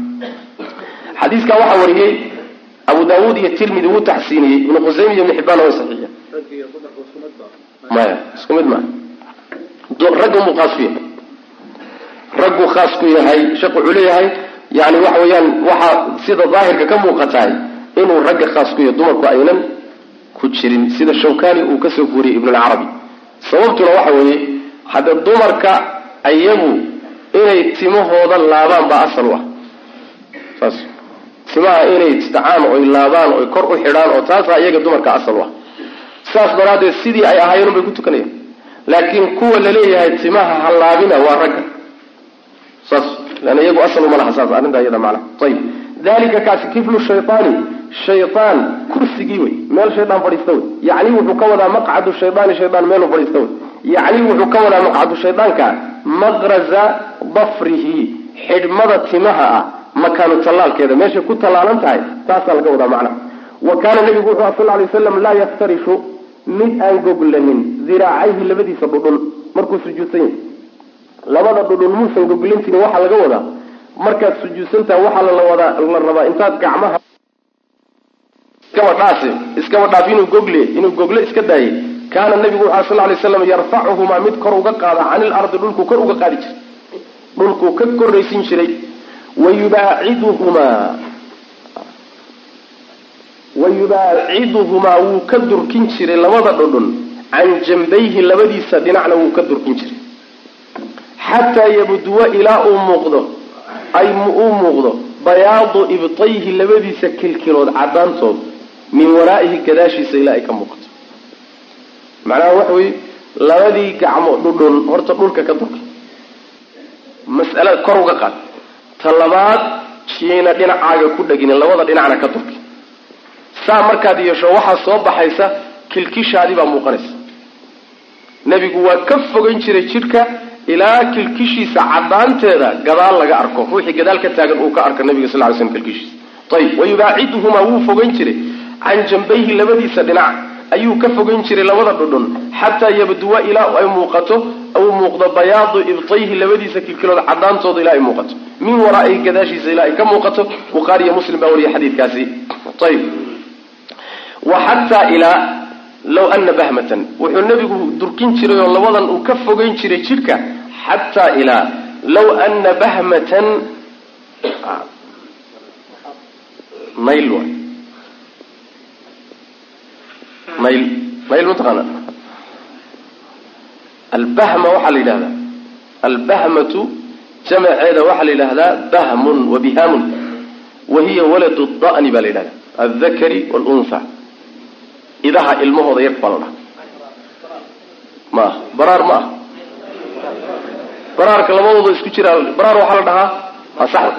xadiiskaa waxaa wariyey abu daawuud iyo tirmidi wuu taxsiiniyey ibnu qusaymi iyo ibnu xibbaana way saxiixiyen maya isku mid maa ragga muu khaas ku yahay. Ragguu khaas ku yahay sheekh wuxuu leeyahay yani waxa weeyaan waxaa sida daahirka ka muuqatahay inuu ragga khaas ku yahay dumarku aynan ku jirin sida shawkani uu ka soo guuriyey ibnulcarabi sababtuna waxa weeye hadda dumarka ayagu inay timahooda laabaan baa asal u ah. Saas timaha inay istacaan oy laabaan oy kor u xidhaan oo taasaa iyaga dumarka asal ah saas daraaddeed sidii ay ahaayeen unbay ku tukanayaan laakiin kuwa la leeyahay timaha halaabina waa ragga. Saas lan iyagu asal uma laha saas arrintaa iyada macnaha ayib dalika kaasi kiflu shaytaani. Shaytaan kursigii wey meel shaydaan fadhiista wey. Yacni wuxuu ka wadaa maqcadu shaydaani shaydaan meeluu fadhiista wey. Yacni wuxuu ka wadaa maqcadu shaydaanka maqraza dafrihi xidhmada timaha ah makaanu tallaalkeeda meeshay ku tallaalan tahay? Taasaa laga wadaa macnaha wa kaana nabigu wuxuu sal lay waslam laa yaftarishu mid aan goglanin diraacayhi labadiisa dhudhun markuu sujuudsan yahay. Labada dhudhun muusan goglan jirin waxaa laga wadaa. Markaad sujuudsantaha waxaa la rabaa intaad gacmaha iskaba dhaase iskaba dhaaf inuu gogle inuu gogle iska daayay kaana nabigu wuxu sal lay slam yarfacuhumaa mid kor uga qaada cani lardi dhulkuu kor uga qaadi jiray. Dhulkuu ka korraysin jiray wayubaaciduhumaa wayubaaciduhumaa wuu ka durkin jiray labada dhudhun. can jambayhi labadiisa dhinacna wuu ka durkin jiray. xataa yabduwa ilaa uu muuqdo. ay uu muuqdo. bayaadu ibtayhi labadiisa kilkilood cadaantood min waraa'ihi gadaashiisa ilaa ay ka muuqato. macnaha waxa weye labadii gacmo dhudhun. horta dhulka ka durka mas'alada kor uga qaad ta labaad jiina dhinacaaga ku dheginin labada dhinacna ka durki saa markaad yeesho waxaa soo baxaysa kilkishaadii baa muuqanaysa. Nebigu waa ka fogayn jiray jidhka ilaa kilkishiisa cadaanteeda gadaal laga arko. Ruuxii gadaal ka taagan uu ka arko nabiga sal ly slm kilkishiisa. Ayib wayubaaciduhumaa wuu fogayn jiray. Can jambayhi labadiisa dhinac ayuu ka fogayn jiray labada dhudhun xataa yabduwa ilaa ay muuqato uu muuqdo bayaadu ibtayhi labadiisa kilkilood cadaantooda ilaa ay muuqato. Min waraa'ihi gadaashiisa ilaa ay ka muuqato bukhaariyo muslim baa wariya xadiidkaasi. Ayib wa xataa ilaa low ana bahmatan wuxuu nebigu durkin jiray oo labadan uu ka fogayn jiray jidhka xataa ilaa low ana bahmatan nayl waay nayl nayl mataqaana albahma waxaa la yidhahdaa albahmatu jamaceeda waxaa la yidhahdaa bahmun wa bihaamun wa hiya da'ni baa la yidhahdaa. Aldakari waalunha idaha ilmahooda yarka baa la dhaha ma ah baraar ma baraarka labadooda isku jiraa baraar waxaa la dhahaa waa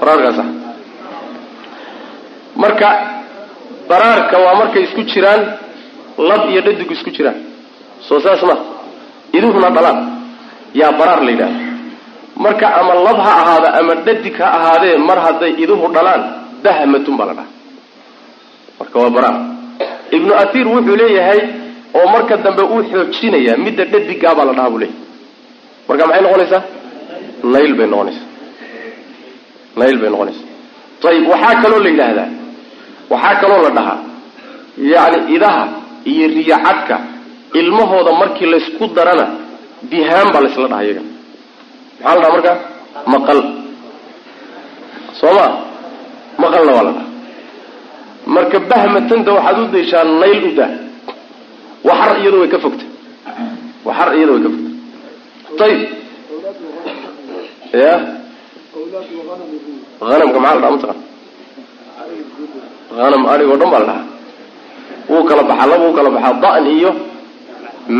baraarkaa sax. Marka baraarka waa markay isku jiraan lab iyo dhadig isku jiraan. Soo saas ma iduhuna dhalaan. Yaa baraar la yidhahda marka ama lab ha ahaada ama dhadig ha ahaadee mar hadday iduhu dhalaan bahmatun baa la dhaha marka waa baraar. Ibnu ahiir wuxuu leeyahay oo marka dambe uu xoojinayaa midda dhadigaa baa la dhahaa buu leeyahy marka maxay noqonaysaa? Nayl bay noqonaysaa. Nayl bay noqonaysaa. Ayib waxaa kaloo la yidhaahdaa waxaa kaloo la dhahaa yacni idaha iyo riyacadka ilmahooda markii laysku darana bihaan baa laysla dhahaa iyaga. Maxaa la dhahaa marka maqal. Soo ma maqalna waa la dhahaa. Marka bahmatanta waxaad u dayshaa nayl u daa waxar iyado way ka fogta waxar iyado way ka fogta ayib ya hanamka maxaa la dhaha mataqan hanam arig o dhan baa la dhahaa wuu kala baxaa laba kala baxaa dan iyo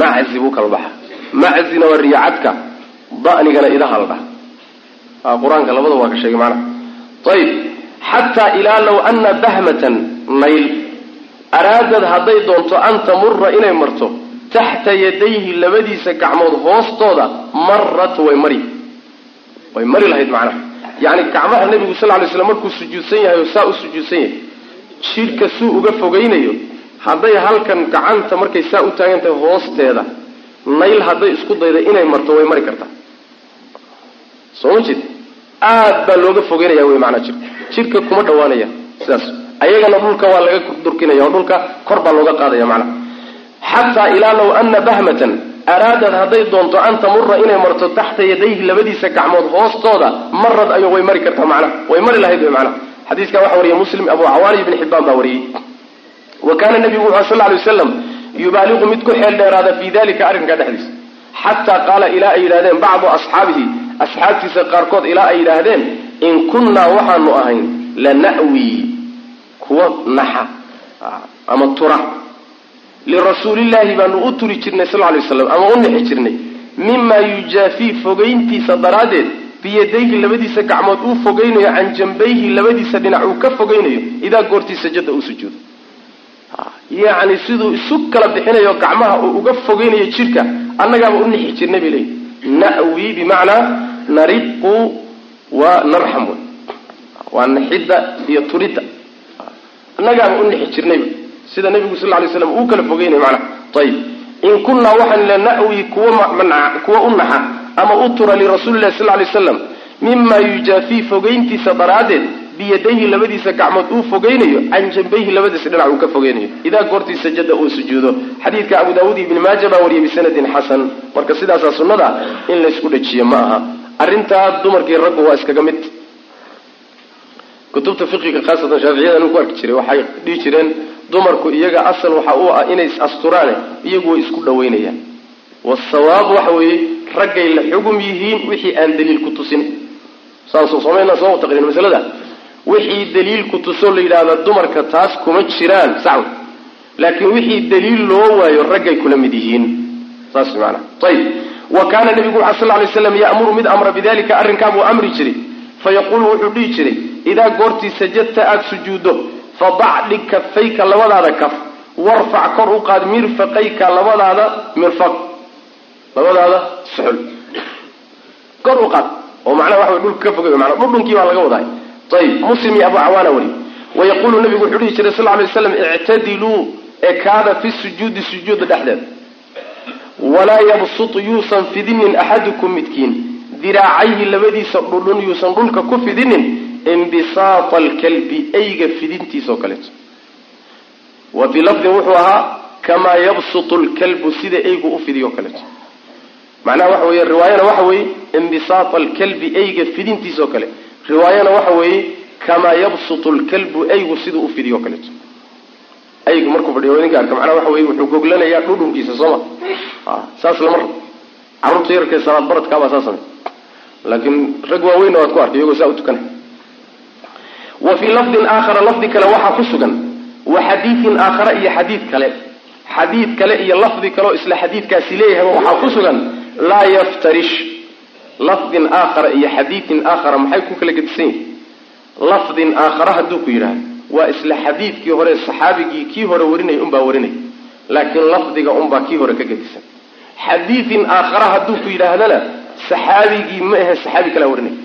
maczi buu kala baxaa maczina waa riyacadka danigana idaha la dhaha qur'aanka labada waa ka sheegay macnaha ayib xataa ilaa low ana bahmatan nayl. Araadad hadday doonto an tamura inay marto taxta yadayhi labadiisa gacmood hoostooda marat way mari. Way mari lahayd macnaha yacni gacmaha nebigu sal lay slam markuu sujuudsan yahay oo saa u sujuudsan yahay jidhka suu uga fogaynayo hadday halkan gacanta markay saa u taagan tahay hoosteeda nayl hadday isku dayda inay marto way mari kartaa. Soo ma jeed aad baa looga fogeynaya wey maanaa jirka. Jidhka kuma dhawaanaya sidaas. Ayagana dhulka waa laga durkinaya oo dhulka kor baa looga qaadaya macnaha xataa ilaa low ana bahmatan araadad hadday doonto an tamura inay marto taxta yadayhi labadiisa gacmood hoostooda marad ayo way mari kartaa macnaha way mari lahayd wey macnaha xadiiska waxa wariyay muslim abu cawaani ibni xibaan baa wariyey wa kaana nabigu wuxu sal lay waslam yubaaliqu mid ku xeel dheeraada fii dalika arrinkaa dhexdiisa xataa qaala ilaa ay yidhahdeen bacdu asxaabihi asxaabtiisa qaarkood ilaa ay yidhaahdeen in kunnaa waxaanu ahayn lana'wi kuwa naxa ama tura. Lirasuulillaahi baanu u turi jirnay sal lay waslam ama u nixi jirnay mimaa yujaafii fogayntiisa daraaddeed biyadayhi labadiisa gacmood uu fogaynayo can jambayhi labadiisa dhinac uu ka fogaynayo idaa goortii sajada uu sujuudo. Yacni siduu isu kala bixinayo gacmaha uu uga fogaynayo jidhka annagaaba u nixi jirnay bay leeyihi na'wi bimacnaa nariqu wa narxam waa nixidda iyo turidda. Annagaaba u nixi jirnayba sida nabigu sal lay slam uu kala fogeynay manaa ayib in kunnaa waxaan na'wi kuwa u naxa ama u tura lirasuulilahi sal lay slam mima yujaafii fogayntiisa daraaddeed biyadayhi labadiisa gacmood uu fogaynayo can jambayhi labadiisa dhinac uu ka fogaynayo idaa goortii sajada uu sujuudo. Xadiidka abu daawuud ibni maaja baa wariyay bisanadin xasan. Marka sidaasaa sunnada in laysku dhajiyo ma aha. Arrintaa dumarkii raggu waa iskaga mid. Kutubta fiqiga khaasatan shaaficiyada nin ku arki jiray waxay dhihi jireen dumarku iyaga asal waxa uu ah inay is asturaane iyagu way isku dhawaynayaan wasawaab waxa weeye raggay la xugum yihiin wixii aan daliil ku tusin saas somayna soo taqriin masalada wixii daliil ku tusoo la yidhaahda dumarka taas kuma jiraan sax laakiin wixii daliil loo waayo raggay kula mid yihiin saas maanaa ayib wa kaana nabigu waxa sal lay slam ya'muru mid amra bidalika arrinkaabuu amri jiray fayaquulu wuxuu dhihi jiray idaa goortii sajadta aada sujuuddo fadac dhig kafayka labadaada kaf warfac kor u qaad mirfaqayka labadaada mirfaq labadaada suxul. Kor u qaad oo macnaha waxa dhulka ka fogay mana dhudhunkii baa laga wadaay ayib muslim iyo abu cawaana wari wayaquulu nabigu wuxuu dhihi jiray sal ly waslam ictadiluu ekaada fi sujuudi sujuuda dhexdeeda walaa yabsut yuusan fidinin axadukum midkiin. Diraacayhi labadiisa dhudhun yuusan dhulka ku fidinin imbisaata alkalbi eyga fidintiisao kaleeto. Wa fii lafdin wuxuu ahaa kamaa yabsutu lkalbu sida eygu u fidiyo kaleeto macnaha waxa weeye riwaayana waxa weeye imbisaata alkalbi eyga fidintiisao kale. Riwaayana waxa weeye kamaa yabsutu lkalbu eygu siduu u fidiyo kaleeto. Eygu markuu fadhiyo ninka arka macnaha waxa weye wuxuu goglanayaa dhudhunkiisa sooma saas lama rabo. Carruurta salaad baradkaabaa saa laakiin rag waaweynna waad ku arkay iyagoo saa u tukanay wa fii lafdin aakhara lafdi kale waxaa ku sugan. Wa xadiidin aakhara iyo xadiid kale. Xadiid kale iyo lafdi kaleoo isla xadiidkaasi leeyahay waxaa ku sugan laa yaftarish lafdin aakhara iyo xadiidin aakhara maxay ku kala gedisan yihiin lafdin aakhara hadduu ku yidhaahdo. Waa isla xadiidkii hore saxaabigii kii hore warinaya unbaa warinaya laakiin lafdiga unbaa kii hore ka gedisan xadiidin aakhara hadduu ku yidhaahdana saxaabigii ma ahe saxaabi kalaa warinaya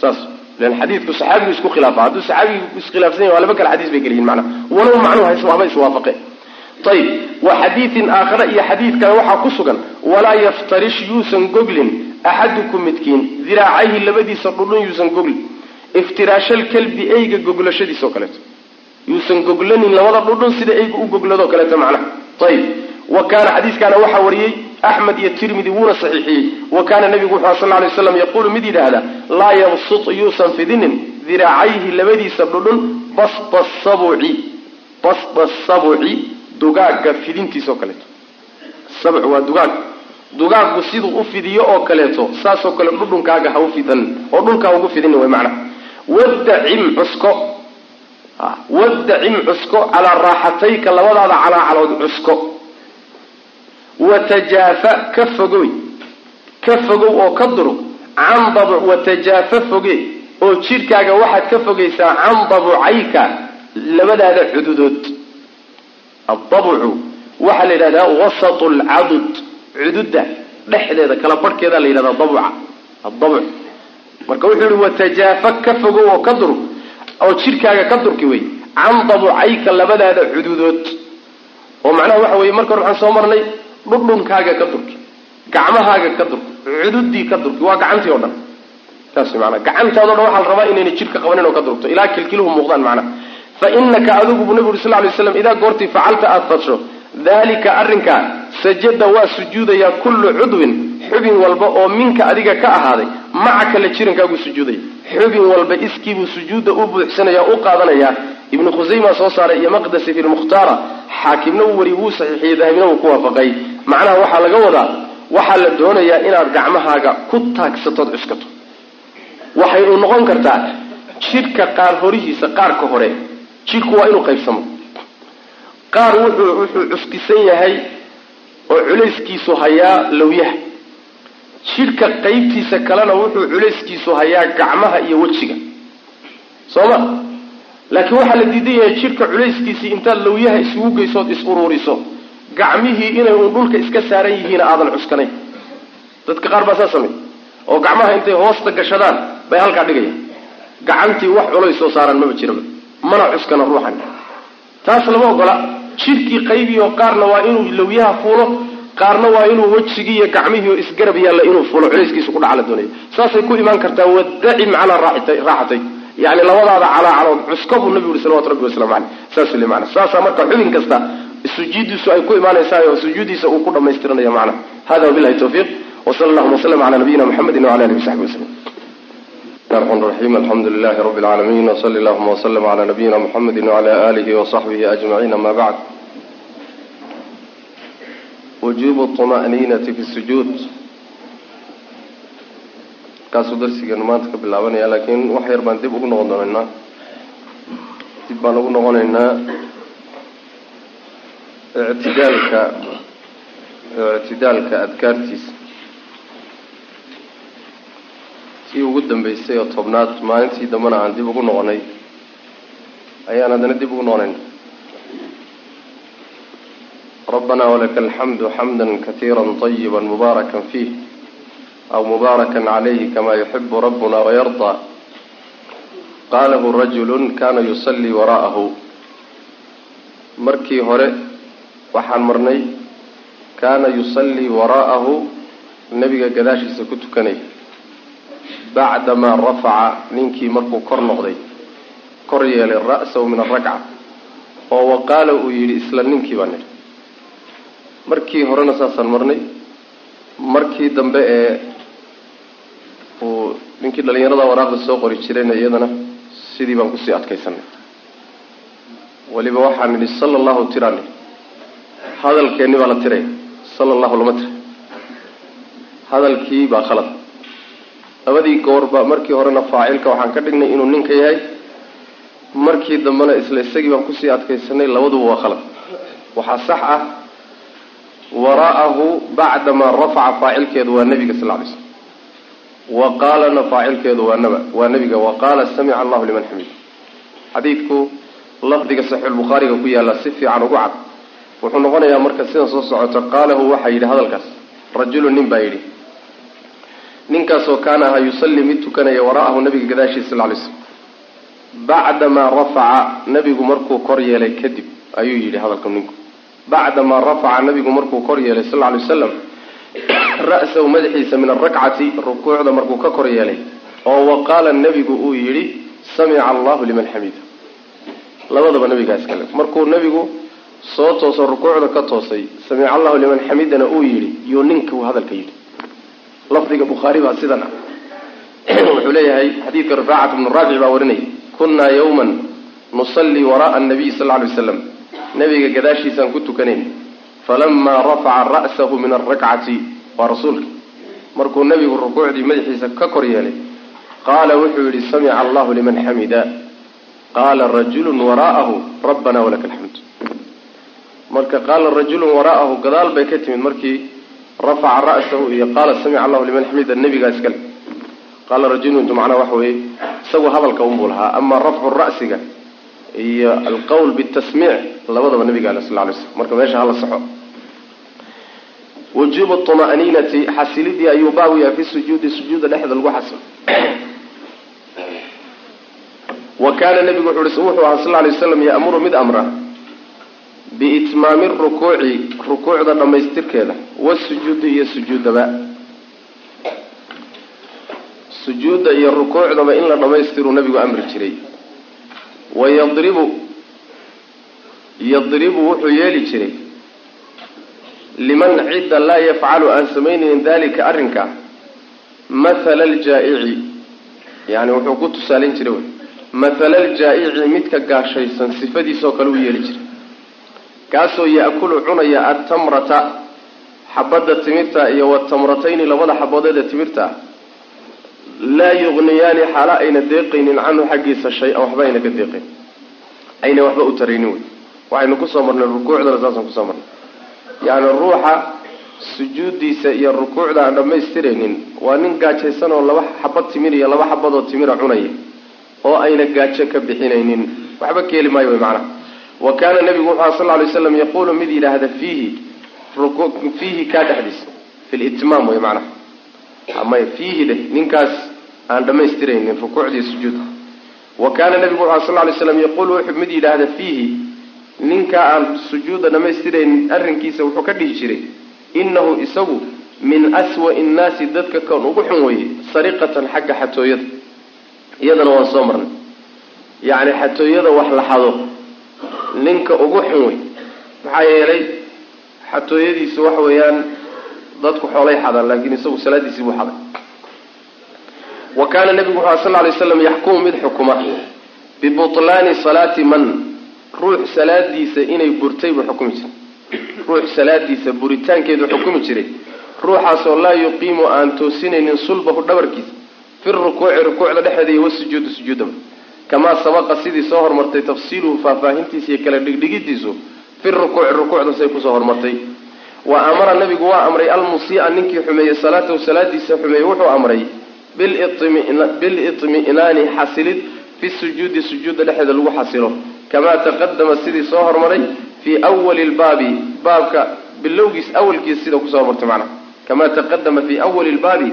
saas. Lan xadiidku saxaabigu isku khilaafa. Hadduu saxaabigu iskhilaafsan yahy waa laba kale xadiis bay geliyiin macnaha walow macnuhu hays waaba iswaafaqe ayib wa xadiidin aakhare iyo xadiid kale waxaa ku sugan. Walaa yaftarish yuusan goglin axadukum midkiin. Diraacayhi labadiisa dhudhun yuusan goglin. Iftiraashalkalbi eyga goglashadiisao kaleeto. Yuusan goglanin labada dhudhun sida eyga u gogladoo kaleeto macnaha ayib wa kaana xadiiskaana waxaa wariyey axmed iyo tirmidi wuuna saxiixiyey. Wa kaana nabigu wuxu sal lay slam yaquulu mid yidhaahda laa yabsut yuusan fidinin diraacayhi labadiisa dhudhun basta sabuci. Basta sabuci dugaagga fidintiisao kaleeto. Sabc waa dugaag. Dugaaggu siduu u fidiyo oo kaleeto saasoo kale dhudhunkaaga ha u fidan oo dhulka ha ugu fidinin way macnaha wadacim cusko. Wadacim cusko calaa raaxatayka labadaada calaacalood cusko. Watajaafa ka fogoy ka fogow oo ka durug can dabuc watajaafa foge. Oo jidhkaaga waxaad ka fogaysaa can dabucayka labadaada cududood addabucu waxaa la yidhahdaa wasatu lcadud cududda dhexdeeda kala barhkeeda la yidhahdaa dabca adabc marka wuxuu yihi watajaafa ka fogow oo ka dur oo jidhkaaga ka durki wey can dabucayka labadaada cududood oo macnaha waxa weye marka waxaan soo marnay dhudhunkaaga ka durki gacmahaaga ka durki cududii ka durki waa gacantii o dhan saas maanaa gacantaado dhan waxaa la rabaa inayna jidhka qabanin oo ka durto ilaa kilkiluhu muuqdaan macnaha fa inaka adigu buu nabigu sal lay slam idaa goortii facalta aada fadsho dalika arrinkaa sajada waa sujuudayaa kullu cudwin xubin walba oo minka adiga ka ahaaday macaka la jirankaagu sujuudaya xubin walba iskiibuu sujuudda u buuxsanaya u qaadanaya. Ibnu khusayma soo saaray iyo maqdasi fi lmukhtaara xaakimna uu wari wuu saxiixiyey dahabina uu ku waafaqay. Macnaha waxaa laga wadaa waxaa la doonayaa inaad gacmahaaga ku taagsatood cuskato. Waxay uu noqon kartaa jidhka qaar horihiisa qaarka hore jidhku waa inuu qaybsamo. Qaar wuxuu wuxuu cuskisan yahay oo culayskiisu hayaa lawyaha jidhka qaybtiisa kalena wuxuu culayskiisu hayaa gacmaha iyo wejiga. Soo ma? Laakiin waxaa la diidan yahay jidhka culayskiisii intaad lawyaha isugu geysood is ururiso gacmihii inay uun dhulka iska saaran yihiina aadan cuskanayn. Dadka qaar baa saa samey oo gacmaha intay hoosta gashadaan bay halkaa dhigayaan. Gacantii wax culays soo saaran maba jiraba mana cuskana ruuxan. Taas lama ogola jidhkii qaybiyo qaarna waa inuu lawyaha fuulo qaarna waa inuu wejigii iyo gacmihii oo isgarab yaalla inuu fuulo culayskiisu ku dhaca la doonaya. Saasay ku imaan kartaa wadacim calaa raaxatay. Yani labadaada calaacalood cuska buu nabigu yuri salawatu rabbi waslamu caleyh saas le mana saasaa marka xubin kasta sujuudiisu ay ku imaanaysaa sujuudiisa uu ku dhamaystiranaya macnaha hada wabilahi tawfiiq. Wsala allahuma wslm cala nabiyina mxamedi wala alihi wasaxbi waslm raxim alxamdu lilahi rabi lcaalamiin wsali allahuma waslm ala nabiyina mxamedi wala alihi wasaxbihi ajmaciin ama bacd wujubu طma'ninati fi sujuud kaasuu darsigeenu maanta ka bilaabanaya laakiin wax yar baan dib ugu noqon doonaynaa dib baan ugu noqonaynaa itidaalka ictidaalka adkaartiisa tii ugu dambeysay oo tobnaad maalintii dambena aan dib ugu noqonay ayaan haddana dib ugu noqonayna rabbana walaka alxamdu xamda katiira طayiba mubaaraka fiih aw mubaaraka calayhi kama yuxibu rabbuna wayardaa qaalahu rajulu kana yusallii wara'ahu. Markii hore waxaan marnay kaana yusallii waraa'ahu nebiga gadaashiisa ku tukanay bacdamaa rafaca ninkii markuu kor noqday kor yeelay ra'sahu min alrakca oo wa qaala uu yidhi isla ninkii baan nidhi. Markii horena saasaan marnay markii dambe ee uu ninkii dhalinyarada waraaqda soo qori jirayna iyadana sidii baan ku sii adkaysanay weliba waxaan nidhi sala allahu tiraani hadalkeenni baa la tiraya sala allahu lama tira hadalkii baa khalad labadii goorba markii horena faacilka waxaan ka dhignay inuu ninka yahay. Markii dambena isla isagii baan ku sii adkaysanay labaduba waa khalad. Waxaa sax ah waraa'ahu bacdamaa rafaca faacilkeedu waa nebiga sal lay slm wa qaalana faacilkeedu waa naba waa nebiga wa qaala samica allahu liman xamid xadiidku lafdiga saxiixulbukhaariga ku yaalla si fiican ugu cad. Wuxuu noqonayaa marka sidan soo socota qaalahu waxaa yidhi hadalkaas rajulu nin baa yidhi ninkaasoo kaana ahaa yusallii mid tukanaya wara'ahu nabiga gadaashiisa sal lay slm bacdamaa rafaca nabigu markuu kor yeelay kadib ayuu yidhi hadalka ninku. Bacdamaa rafaca nabigu markuu kor yeelay sal lay wasalam ra'sahu madaxiisa min alrakcati rukuucda markuu ka kor yeelay oo wa qaala nebigu uu yidhi samica allahu liman xamida labadaba nabigaa iskale markuu nebigu soo tooso rukuucda ka toosay samica allahu liman xamidana uu yidhi yuu ninkuu hadalka yidhi lafdiga bukhaari baa sidan ah wuxuu leeyahay xadiidka rifaacat bnu raafic baa warinaya kunnaa yawman nusallii wara'a anabiy sal lla alay waslam nabiga gadaashiisaan ku tukanayn falamaa rafaca ra'sahu min alrakcati waa rasuulka markuu nebigu rukuucdii madaxiisa ka kor yeelay qaala wuxuu yidhi samica allahu liman xamida qaala rajulun waraa'ahu rabbana walaka alxamd marka qaala rajulun waraa'ahu gadaal bay ka timid markii rafaca ra'sahu iyo qaala samica allahu liman xamida nebigaa iskale. Qaala rajuluntu macnaha waxa weeye isagu hadalka unbuu lahaa amaa rafcu ra'siga iyo alqowl bitasmiic labadaba nabiga ale sal lay slm marka meesha hala saxo. Wujuubu طma'niinati xasilidii ayuu yahay fi sujuudi sujuuda dhexda lagu xasilo wa kaana nabigu wuxuu ahaa sal lay waslam ya'muru mid amra biitmaami rukuuci rukuucda dhammaystirkeeda wasujuudi iyo sujuudaba sujuudda iyo rukuucdaba in la dhammaystiruu nabigu amri jiray. Wayadribu yadribu wuxuu yeeli jiray liman cidda laa yafcalu aan samaynaynin dalika arrinka mathala aljaa'ici wuxuu ku tusaalayn jiray wy mathala aljaa'ici midka gaashaysan sifadiisoo kale u yeeli jiray kaasoo ya'kulu cunaya attamrata xabadda timirta iyo watamratayni labada xabadood ee timirta laa yuqniyaani xaalo ayna deeqaynin canhu xaggiisa shay-an waxba ayna ka deeqayn. Ayna waxba u taraynin wey. Waxaynu ku soo marnay rukuucdana saasaan ku soo marnay. Yacni ruuxa sujuuddiisa iyo rukuucda aan dhammaystiraynin waa nin gaajaysan oo laba xabad timir iyo laba xabadoo timira cunaya oo ayna gaajo ka bixinaynin. Waxba keeli maayo wey macnaha wa kaana nabigu wuxu aha sal ly slam yaquulu mid yidhaahda fiihi fiihi kaa dhexdiisa fi litmaam wey macnaha. Ama fiihi dheh ninkaas aan dhammaystiraynin rukuucdii sujuudka wa kaana nabigu wuxu aha sal ly slam yaquulu wuxuu mid yidhaahda fiihi ninka aan sujuudda dhammaystiraynin arrinkiisa wuxuu ka dhihi jiray innahu isagu min aswa'i nnaasi dadka kan ugu xun weye sariqatan xagga xatooyada. Iyadana waan soo marnay. Yacni xatooyada wax la xado ninka ugu xun. Wey maxaa yeelay xatooyadiisu waxa weeyaan dadku xoolay xadaan laakiin isagu salaadiisii buu xaday. Wa kaana nabigu wuxu sal lay slam yaxkumu mid xukuma. Bibutlaani salaati man ruux salaadiisa inay burtay buu xukumi jiray. Ruux salaadiisa buritaankeedu xukumi jiray. Ruuxaasoo laa yuqiimu aan toosinaynin sulbahu dhabarkiisa. Fi rukuuci rukuucda dhexeeda iyo wasujuudi sujuudaba kamaa sabaqa sidii soo hormartay tafsiiluhu faahfaahintiisa iyo kala dhigdhigidiisu fi rukuuci rukuucda say ku soo hormartay wa amara nabigu waa amray almusii'a ninkii xumeeyey salaatahu salaadiisa xumeeyey wuxuu amray bilitmi'naani xasilid fi sujuudi sujuudda dhexeeda lagu xasilo kamaa taqadama sidii soo hormaray fii awali lbaabi baabka bilowgiis awalkiisa sida ku soo hormartay macnaha kamaa taqadama fii awali lbaabi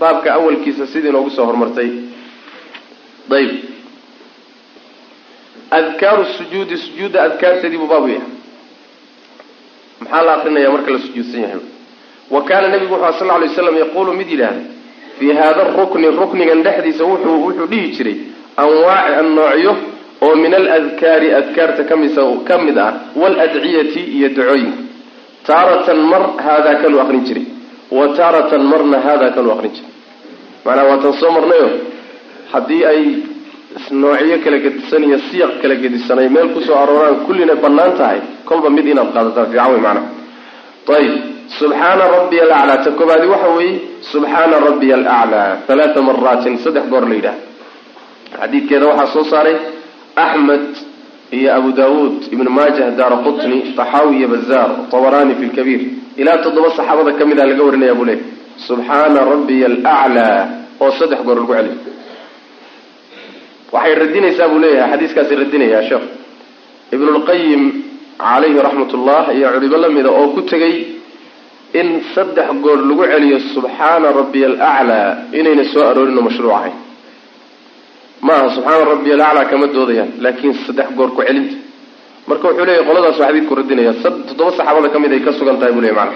baabka awalkiisa sidii noogu soo hormartay ayb adkaaru sujuudi sujuudda adkaarteedii buu baabu yahay. Maxaa la akrinaya marka la sujuudsan yahay? Wa kaana nabigu wuxu sal lay slam yaquulu mid yidhaahda fii haada rukni ruknigan dhexdiisa wuxuu wuxuu dhihi jiray anwaaci annoocyo oo min aladkaari adkaarta kamisa ka mid ah waaladciyati iyo dacooyinka taaratan mar haadaa kanuu aqrin jiray. Wa taaratan marna haadaa kanuu aqrin jiray. Macnaha waatan soo marnayo? Haddii ay noocyo kala gedisan iyo siyaq kala gedisan ay meel ku soo arooraan kullina bannaan tahay. Kolba mid inaad qaadataa fiican wey macnaha ayib subxaana rabbiya alaclaa ta koobaadi waxa weeye subxaana rabbiya alaclaa halaata maraatin saddex goor la yidhaha xadiidkeeda waxaa soo saaray axmed iyo abu daawuud ibnu maajah daara qutni taxaawi bazaar tabaraani fi lkabiir. Ilaa toddoba saxaabada ka mid a laga warinaya buu leeyahy subxaana rabbiya alaclaa oo saddex goor lagu celiyo waxay radinaysaa buu leeyahay xadiiskaasi radinayaa sheekh ibnulqayim calayhi raxmat ullah iyo culimo la mida oo ku tegay in saddex goor lagu celiyo subxaana rabbiya alaclaa inayna soo aroorinoo mashruuc ahayn. Ma aha subxaana rabbiya alaclaa kama doodayaan laakiin saddex goor ku celinta. Marka wuxuu leeyahy qoladaasuu xadiidku radinaya toddoba saxaabada ka mid ay ka sugan tahay buu leeyahy macana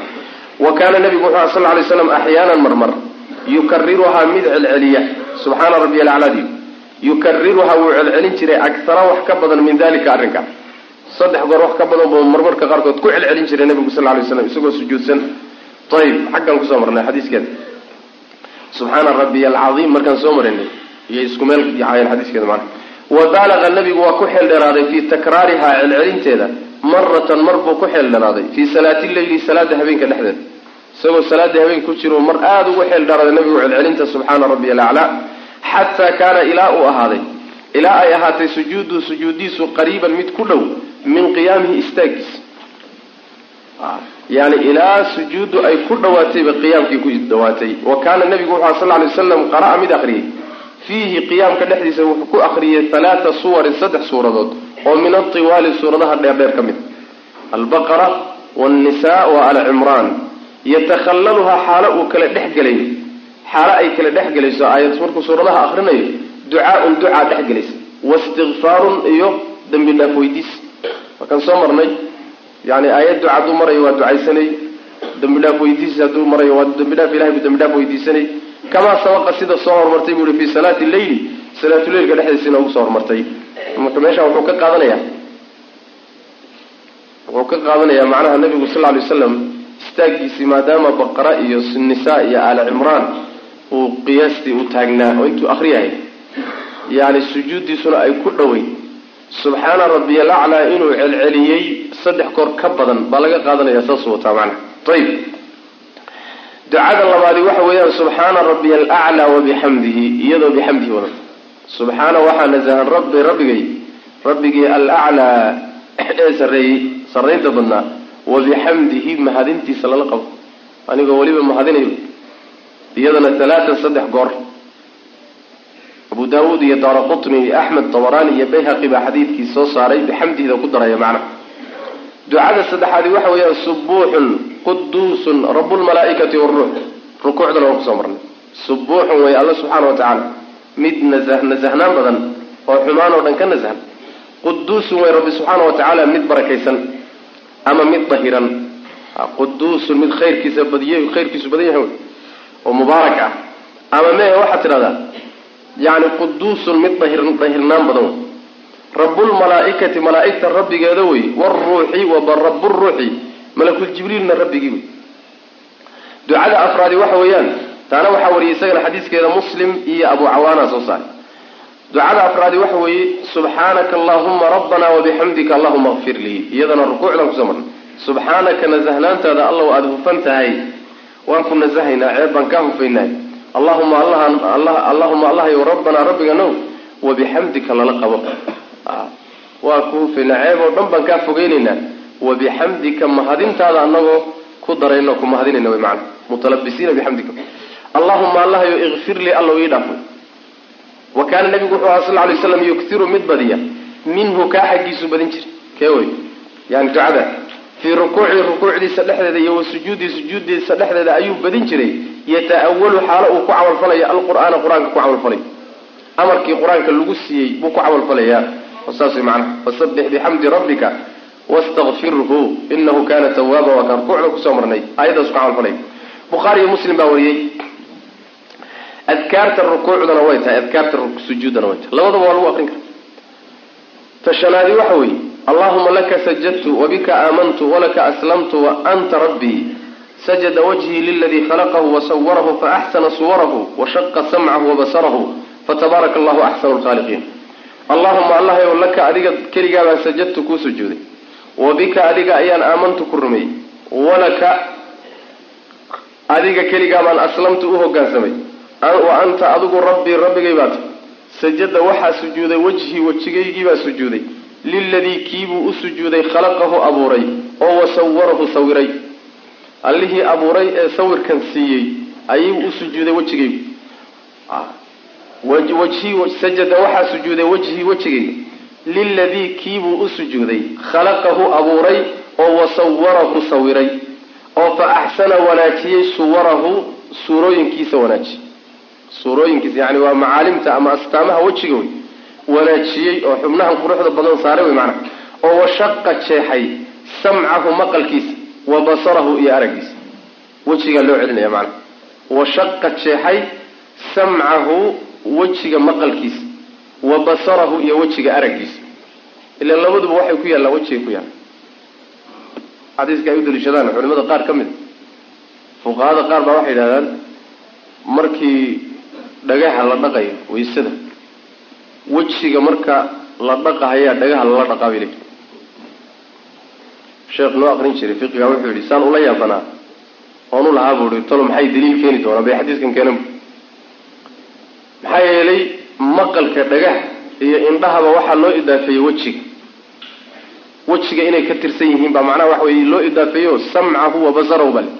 wa kaana nabigu wuxuu sal lay slam axyaanan marmar yukariruhaa mid celceliya subxaana rabbiya alaclaadi yukariruhaa wuu celcelin jiray agara wax ka badan min dalika arrinka. Saddex goor wax ka badan buu marmarka qaarkood ku celcelin jiray nabigu sal lay slam isagoo sujuudsan. Ayib xaggan ku soo marnay xadiiskeeda subxaana rabbiya alcaiim markaan soo marinay iyo isku meel yacaayeen xadiiskeeda maana wa baalaqa nabigu waa ku xeel dheeraaday fii takraarihaa celcelinteeda. Maratan mar buu ku xeel dheeraaday fii salaati leyli salaada habeenka dhexdeeda isagoo salaada habeen ku jiro mar aada ugu xeel dheeraaday nabigu celcelinta subxaana rabbiya alaclaa xataa kaana ilaa uu ahaaday. Ilaa ay ahaatay sujuudu sujuudiisu qariiban mid ku dhow min qiyaamihi istaagiisa. Yani ilaa sujuuddu ay ku dhawaatayba qiyaamkii ku dhawaatay wa kaana nabigu wuxu sal lay waslam qara'a mid akriyey fiihi qiyaamka dhexdiisa wuxuu ku akriyey halaata suwarin saddex suuradood oo min atiwaali suuradaha dheerdheer ka mid. Albaqara wاnnisaa wa al cimraan xaalo uu kala dhex gelayo xaalo ay kala dhex gelayso aayad markuu suuradaha akrinayo ducaaun ducaa dhex gelaysa. Iyo dembi dhaaf weydiis markaan soo marnay? Yani aayad duca hadduu marayo waa ducaysanay. Dembi dhaaf weydiis hadduu marayo waa dhaaf ilahay buu dhaaf weydiisanay. Kamaa sabaqa sida soo horumartay buu ihi fi salaati leyli salaatuleilka dhexdiisa inoogu soo horumartay marka meesha wuxuu ka qaadanaya wuxuu ka qaadanayaa macnaha nabigu sal ly waslam istaagiisii maadaama baqara iyo nisaa iyo aali cimraan uu qiyaastii u taagnaa oo intuu akriyahay yani sujuuddiisuna ay ku dhoweyn. Subxaana rabbiya alaclaa inuu celceliyey saddex koor ka badan baa laga qaadanaya saasuu wataa macnaha ayib ducada labaadi waxa weeyaan subxaana rabbiya alaclaa wabixamdihi iyadoo bixamdihi wadata subxaana waxaa nasahan rabbi rabbigay rabbigii alaclaa ee sarreeyey sarraynta badnaa wabixamdihi mahadintiisa lala qabo. Anigoo weliba mahadinayo iyadana talaatan saddex goor. Abu daawuud iyo daara qutni axmed tabaraani iyo bayhaqi baa xadiidkii soo saaray bixamdihida ku daraya macnaha ducada saddexaadi waxa weeyaan subuuxun quduusun rabulmalaaikati waruux rukuucdana waan ku soo marnay. Subuuxun way alla subxaana wa tacaala. Mid nasah nasahnaan badan oo xumaan oo dhan ka nasahan quduusun way rabbi subxaana wa tacaala mid barakaysan ama mid dahiran. Quduusun mid khayrkiisa badiy khayrkiisu badan yahay oo mubaarak ah. Ama mehe waxaad tidhahdaa yani quduusun mid dahir dahirnaan badan wey. Rabulmalaaikati malaaigta rabbigeeda wey wruuxi waraburuuxi malakuljibriilna rabbigii wey. Ducada afraadi waxa weeyaan taana waxaa wariyay isagana xadiiskeeda muslim iyo abu cawaana soo saaray. Ducada afraadi waxa weeye subxaanaka allahuma rabbana wabixamdika allahuma kfir lii iyadana rukuucdan ku soo marnay subxaanaka nasahnaantaada allow aada hufan tahay waan ku nasahaynaa ceeb baan kaa hufaynahay. Allahuma allahayo rabbanaa rabbiganow wabixamdika lala qabo. Waa ku hufaynaa ceeb oo dhan baan kaa fogeynaynaa wabixamdika mahadintaada anagoo ku darayno ku mahadinayna wy maana mutalabisiina bixamdika allahuma allahayo ikfir lii allow ii dhaafay wa kaana nabigu wuxuu aha sal ly slam yuktiru mid badiya. Minhu kaa xaggiisu badin jira kee wey yani ducada fii rukuuci rukuucdiisa dhexdeeda iyo wa sujuudi sujuuddiisa dhexdeeda ayuu badin jiray yata'awalu xaalo uu ku camalfalaya alqur'aana qur'aanka ku camalfalay amarkii qur'aanka lagu siiyey buu ku camalfalayaa saas way macnaha fasabbix bixamdi rabbika wastakfirhu inahu kana tawaaba waa rukuucda ku soo marnay aayaddaas ku camalfalay bukhaari iyo muslim baa wariyey adkaarta rukuucdana way tahay adkaarta sujuuddana way tahay labadaba waa lagu aqrin kara tashanaadi waxa weeye allahuma laka sajadtu wabika aamantu walaka aslamtu waanta rabbii sajada wajhii liladii khalaqahu wasawarahu faaxsana suwarahu washaqa samcahu wabasarahu fatabaaraka allahu axsanu lkhaaliqiin allahuma allahayow laka adiga keligaabaan sajadtu kuu sujuuday wabika adiga ayaan aamantu ku rumeeyey walaka adiga keligaabaan aslamtu u hogaansamay. Wa anta adigu rabbii rabbigay baa tahy sajada waxaa sujuuday wajhii wejigaygiibaa sujuuday liladii kiibuu u sujuuday khalaqahu abuuray oo wasawarahu sawiray allihii abuuray ee sawirkan siiyey ayuu u sujuuday wejigaygu wajhi sajada waxaa sujuuday wajhii wejigayga liladii kiibuu u sujuuday khalaqahu abuuray oo wasawarahu sawiray oo fa axsana wanaajiyey suwarahu suurooyinkiisa wanaajiy suurooyinkiisa yani waa macaalimta ama astaamaha wejiga wey wanaajiyey oo xubnahan quruxda badan saaray wey macnaha oo washaqa jeexay samcahu maqalkiisa wa basarahu iyo araggiisa wejigaa loo celinaya macnaha washaqa jeexay samcahu wejiga maqalkiisa wa basarahu iyo wejiga araggiisa ila labaduba waxay ku yaallaan wejigay ku yaallaan xadiiska ay u daliishadaan culimada qaar ka mid. Fuqahada qaar baa waxay yidhahdaan markii dhagaha la dhaqayo waysada wejiga marka la dhaqahayaa dhagaha lala dhaqaa bay sheekh noo aqrin jiray fiqiga wuxuu yidhi saan ula yaabanaa oon u lahaa buu ihi talo maxay daliil keeni doonaa bay xadiiskan keenan maxaa yeelay maqalka dhagaha iyo indhahaba waxaa loo idaafeeyey wejiga wejiga inay ka tirsan yihiin baa macnaha waxa weye loo idaafeeyo samcahu wa basarahu bale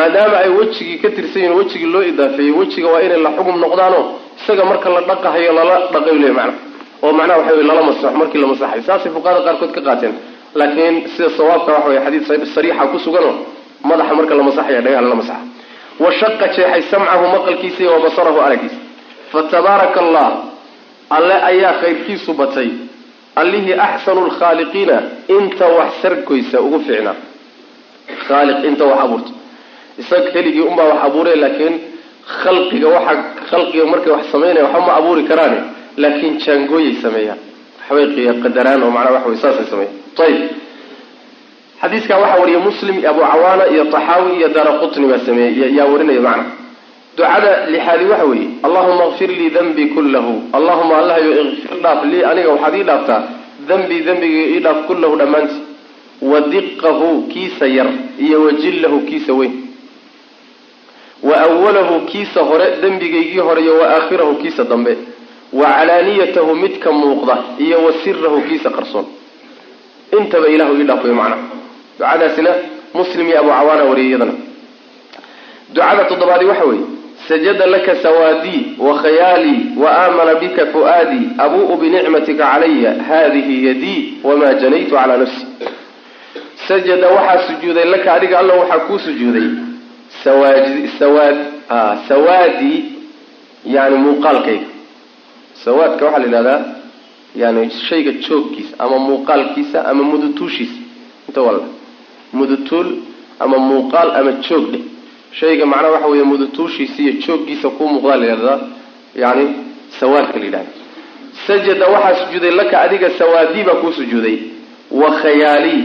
maadaama ay wejigii ka tirsan yihiin wejigii loo idaafeeyey wejiga waa inay la xugum noqdaanoo isaga marka la dhaqahayo lala dhaqay le macna. Oo macnaha waxa wey lala masaxo markii la masaxayo saasay fuqahada qaarkood ka qaateen. Laakiin sida sawaabka waxa wey xadiid sariixa ku suganoo madaxa marka la masaxaya dhagaha lala masaxa washaqa jeexay samcahu maqalkiisa iyo wa aragiisa fatabaaraka allah alle ayaa khayrkiisu batay. Allihii axsanu lkhaaliqiina inta wax sargoysa ugu fiicnaa khaaliq inta wax abuurta isaga keligii unbaa wax abuure laakiin khalqiga waxa khalqiga markay wax samaynaya waxba ma abuuri karaane laakiin jaangooyay sameeyaan. Waxbay qadaraan oo macnaa waxa wey saasay sameeyaan ayib xadiiskaa waxaa wariyay muslim abu cawaana iyo taxaawi iyo daara qutni baa sameeyey yaa warinaya macna. Ducada lixaadi waxa weeye allahuma kfir lii danbii kullahu. Allahuma allahayo ikfir dhaaf lii aniga waxaad ii dhaaftaa danbii dembigii ii dhaaf kullahu dhammaantii. Wa kiisa yar iyo wajillahu kiisa weyn wa awalahu kiisa hore dembigaygii hore iyo wa aakhirahu kiisa dambe. Wa calaaniyatahu midka muuqda iyo wa sirahu kiisa qarsoon. Intaba ilahu ii dhaaf wey macnaha ducadaasina muslim iyo abu cawaana wariyay iyadana. Ducada toddobaadi waxa weeye sajada laka sawaadii wa khayaalii wa aamana bika fu'aadii abu'u binicmatika calaya hadihi yadii wamaa janaytu calaa nafsi. Sajada waxaa sujuuday laka adiga alla waxaa kuu sujuuday sawaad sawaadii yani muuqaalkayga sawaadka waxaa la yidhahdaa yani shayga joogkiisa ama muuqaalkiisa ama mudutuushiisa inta walla mudutuul ama muuqaal ama joog dheh. Shayga macnaha waxa weeye mudutuushiisa iyo jooggiisa kuu muuqdaa la yidhahdaa yani sawaadka la yidhahda sajada waxaa sujuuday laka adiga sawaadii baa kuu sujuuday. Wa khayaalii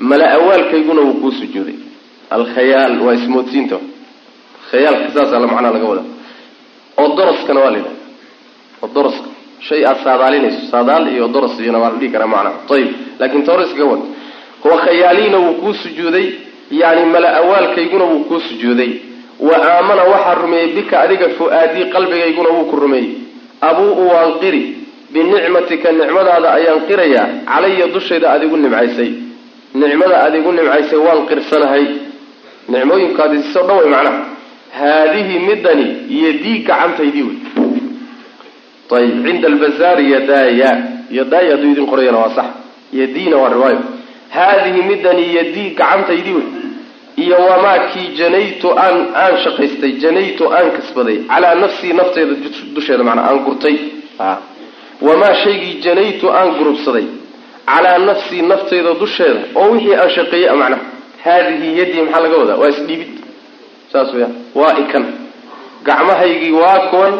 mala awaalkayguna wuu kuu sujuuday alkhayaal waa ismoodsiinta khayaalka saasa la macnaha laga wada oo doroskana waa la yidhahda oo doroska shay aada saadaalinayso saadaal iyo doros iyona waa la dhihi karaa macnaha ayib laakiin toroskaga wada wa khayaaliina wuu kuu sujuuday yani mala awaalkayguna wuu kuu sujuuday. Wa aamana waxaa rumeeyey bika adiga fu-aadii qalbigayguna wuu ku rumeeyey. Abuu-u waan qiri binicmatika nicmadaada ayaan qirayaa calaya dushayda adigu nimcaysay. Nicmada adigu nimcaysay waan qirsanahay nicmooyinkaadisiso dhan way macnaha. Haadihi midani yadii gacantaydii wey. Ayib cinda albazaari yadaaya yadaaya hadduu idin qorayana waa sax. Yadiina waa riwaayo. Haadihi midani yadii gacantaydii wey. Iyo wamaa kii janaytu aan aan shaqaystay janaytu aan kasbaday. Calaa nafsii nafteyda dusheeda manaa aan gurtay. Wamaa shaygii janaytu aan gurubsaday. Calaa nafsii nafteyda dusheeda. Oo wixii aan shaqeeyey macnaha haadihi yadii maxaa laga wadaa waa isdhiibid saas weya waa ikan gacmahaygii waa kuwan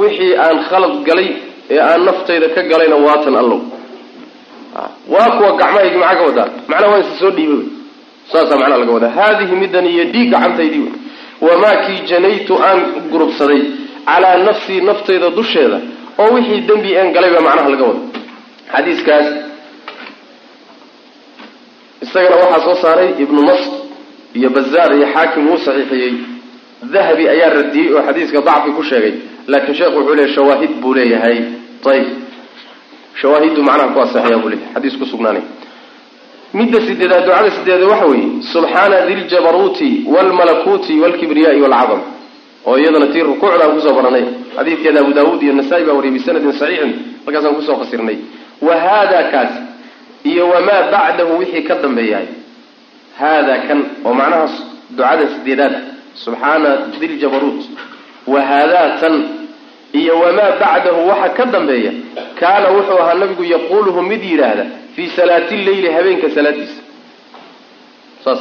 wixii aan khalad galay ee aan naftayda ka galayna waatan allow waa kuwa gacmahaygii maxaa ka wadaa macnaha waa isa soo dhiibay wey saasaa macnaha laga wadaa haadihi midani yadii gacantaydii wey wamaa kii janaytu aan gurubsaday calaa nafsii naftayda dusheeda oo wixii dembi aan galay baa macnaha laga wada xadiiskaas isagana waxaa soo saaray ibnu nasr iyo bazaar iyo xaakim wuu saxiixiyey. Dahabi ayaa radiyey oo xadiiska dacfi ku sheegay. Laakiin sheekhu wuxuu leeyahy shawaahid buu leeyahay. Ayib shawaahiddu macnaha ku asaxiya buu leeyahay. Xadiis ku sugnaanay. Midda sideedaad ducada sideedaad waxa weeye subxaana diljabaruuti waalmalakuuti waalkibriyaai waalcadam oo iyadana tii rukuucdaan ku soo baranay. Xadiidkeeda abu daawuud iyo nasaa-i baa wariyay bisanadin saxiixin halkaasaan ku soo fasirnay. Wa haada kaas iyo wamaa bacdahu wixii ka dambeeyahay haada kan oo macnaha ducada sideedaad subxaana diljabaruut wa haadaa tan iyo wamaa bacdahu waxa ka dambeeya kaana wuxuu ahaa nabigu yaquuluhu mid yidhaahda fii salaati leyli habeenka salaadiisa saas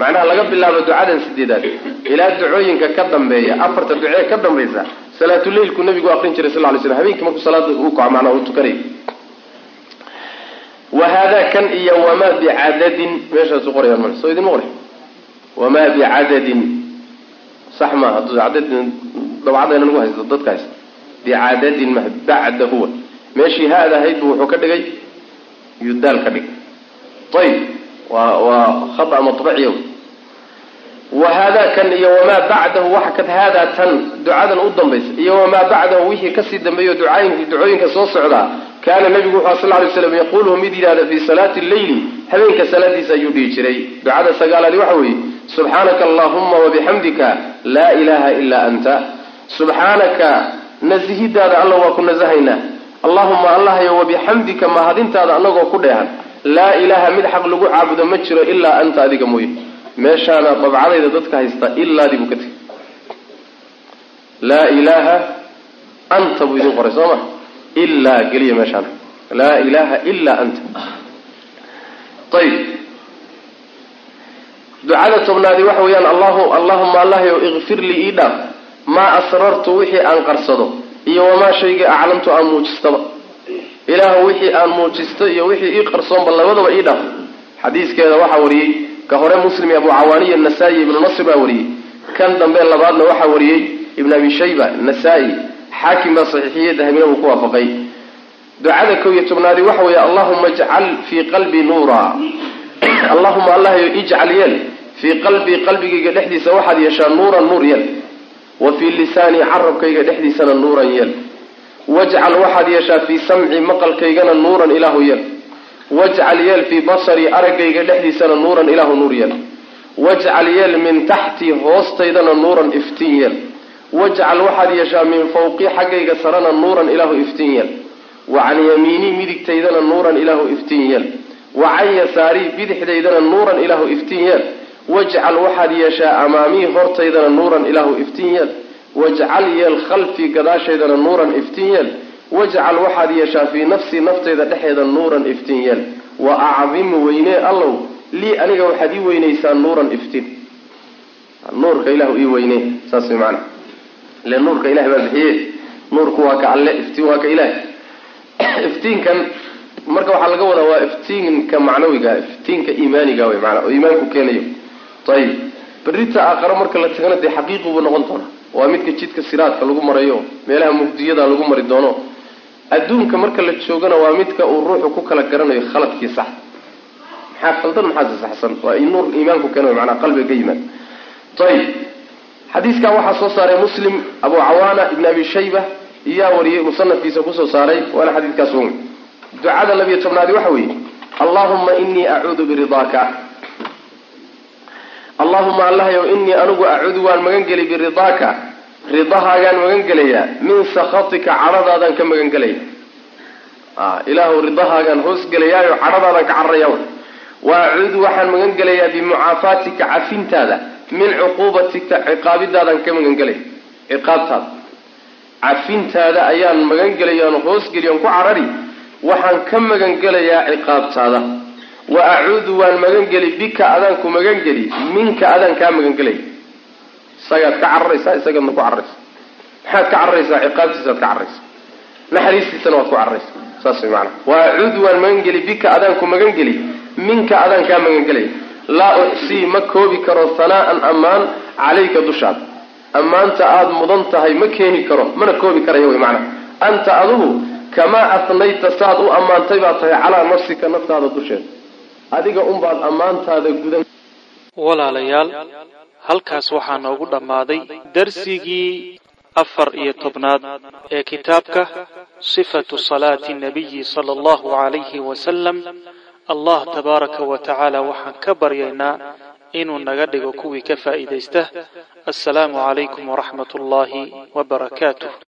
macnaha laga bilaabo ducadan sideedaad ilaa ducooyinka ka dambeeya afarta ducee ka dambaysa salaatuleylku nabigu aqrin jiray sal ly slam habeenkii markuu salaada uu kaco macnaha uu tukanay wa haadaa kan iyo wamaa bicadadin meeshaasu qorayaan ma soo idinma qoray wamaa bicadadin sax maa hadduu cadadin dabcadayna nagu haysto dadka haysta bicadadin ma bacda huwa. Meeshii haada ahayd bu wuxuu ka dhigay yudaal ka dhig ayib waa waa khata maطbaciya wa haadaa kan iyo wamaa bacdahu waxa ka haadaa tan ducadan u dambaysa. Iyo wamaa bacdahu wixii ka sii dambeeyo ducaayin ducooyinka soo socdaa kaana nabigu wuxu sal lay slam yaquuluhu mid yidhahda fii salaati leyli habeenka salaadiisa ayuu dhihi jiray. Ducada sagaalaadi waxa weeye subxaanaka allahuma wabixamdika laa ilaha ilaa anta. Subxaanaka nasihidaada alla waa ku nasahaynaa allahuma allahyo wabixamdika mahadintaada anagoo ku dheehan. Laa ilaaha mid xaq lagu caabudo ma jiro ilaa anta adiga mooye. Meeshaana dabcadayda dadka haysta ilaadii buu ka tegay laa ilaaha anta buu idin qoray soo ma ilaa geliya meeshaana laa ilaaha ilaa anta ayib ducada tobnaadi waxa weeyaan allahu allahuma allahyow ikfir lii ii dhaaf maa asrartu wixii aan qarsado iyo wamaa shaygii aclamtu aan muujistaba ilaahu wixii aan muujisto iyo wixii ii qarsoonba labadaba ii dhaaf xadiiskeeda waxaa wariyey ka hore muslim iyo abu cawaaniya nasaa-i ibnu nasr baa wariyey kan dambe labaadna waxaa wariyey ibn abi shayba nasaa-i xaakim baa saxiixiyey dahabina wuu ku waafaqay. Ducada kow iyo tobnaadi waxa weeye allahuma ijcal fii qalbii nuura. Allahuma allahyo ijcal yeel. Fii qalbii qalbigayga dhexdiisa waxaad yeeshaa nuuran nuur yeel. Wa fii lisaanii carabkayga dhexdiisana nuuran yeel. Wajcal waxaad yeeshaa fii samci maqalkaygana nuuran ilaahu yeel. Wajcal yeel fii basarii araggayga dhexdiisana nuuran ilaahu nuur yeel. Wajcal yeel min taxtii hoostaydana nuuran iftiin yeel wajcal waxaad yeeshaa min fawqii xaggayga sarana nuuran ilaahu iftiin yeel wa can yamiinii midigtaydana nuuran ilaahu iftiin yeel wa can yasaarii bidixdaydana nuuran ilaahu iftiin yeel wajcal waxaad yeeshaa amaamii hortaydana nuuran ilaahu iftiin yeel wajcal yeel khalfii gadaashaydana nuuran iftiin yeel wajcal waxaad yeeshaa fii nafsii naftayda dhexeeda nuuran iftiin yeel wa acdim weynee allow lii aniga waxaad ii weynaysaa nuuran iftiin. Nuurka ilahu ii weynee saas way maanaa ile nuurka ilahay baa bixiye nuurku waa ka alle iftiin waa ka ilahay [coughs] iftiinkan marka waxaa laga wadaa waa iftiinka macnawiga iftiinka iimaaniga wey maanaa oo iimaanku keenayo. Ayib berita aakhare marka la tagana dee xaqiiqi buu noqon doonaa. Waa midka jidka siraadka lagu marayo meelaha mugdiyada lagu mari doono. Adduunka marka la joogana waa midka uu ruuxu ku kala garanayo khaladkii sax. Maxaa khaldan maxaase saxsan? Waa nuur iimaanku keena manaa qalbiga ka yimaad ayib xadiiskan waxaa soo saaray muslim abu cawaana ibn abi shayba iyaa wariyey musanafkiisa ku soo saaray waana xadiidkaas wen ducada labiyo tobnaadi waxa weeye allahuma inii acuudu biridaaka. Allahuma allahyow inii anigu acuudu waan magan geli biridaaka. Ridahaagaan magan gelayaa min sakhatika cadhadaadaan ka magan gelaya ilaahu ridahaagaan hoos gelayaayo cadhadaadaan ka cararaya wa acuudu waxaan magan gelayaa bimucaafaatika cafintaada min cuquubatika ciqaabidaadaan ka magan gelaya ciqaabtaada cafintaada ayaan magan hoos geliyan ku carari waxaan ka magan gelayaa ciqaabtaada. Wa acuudu waan magan geli bika adaanku magan geli minka adaan kaa magan gelaya isagaad ka cararaysaa isagaadna ku cararaysa maxaad ka cararaysaa ciqaabtiisaad ka cararaysa naxariistiisana waad ku cararaysa saas way maanaa wa acuudu waan magan bika adaanku magan geli minka adaan kaa magan gelaya laa uxsii ma koobi karo hanaa'an ammaan calayka dushaada ammaanta aada mudan tahay ma keeni karo mana koobi karaya way macnaa. Anta adugu kamaa asnayta saad u ammaantay baa tahay calaa nafsika naftaada dusheeda adiga unbaad ammaantaada gudan walaalayaal halkaas waxaa noogu dhammaaday darsigii afar iyo tobnaad ee kitaabka sifatu salaati nabiyi sala allahu calayhi wasalam allah tabaaraka wa tacaala waxaan ka baryaynaa inuu naga dhigo kuwii ka faa'iidaysta. Assalaamu calaykum waraxmat ullaahi wa barakaatuh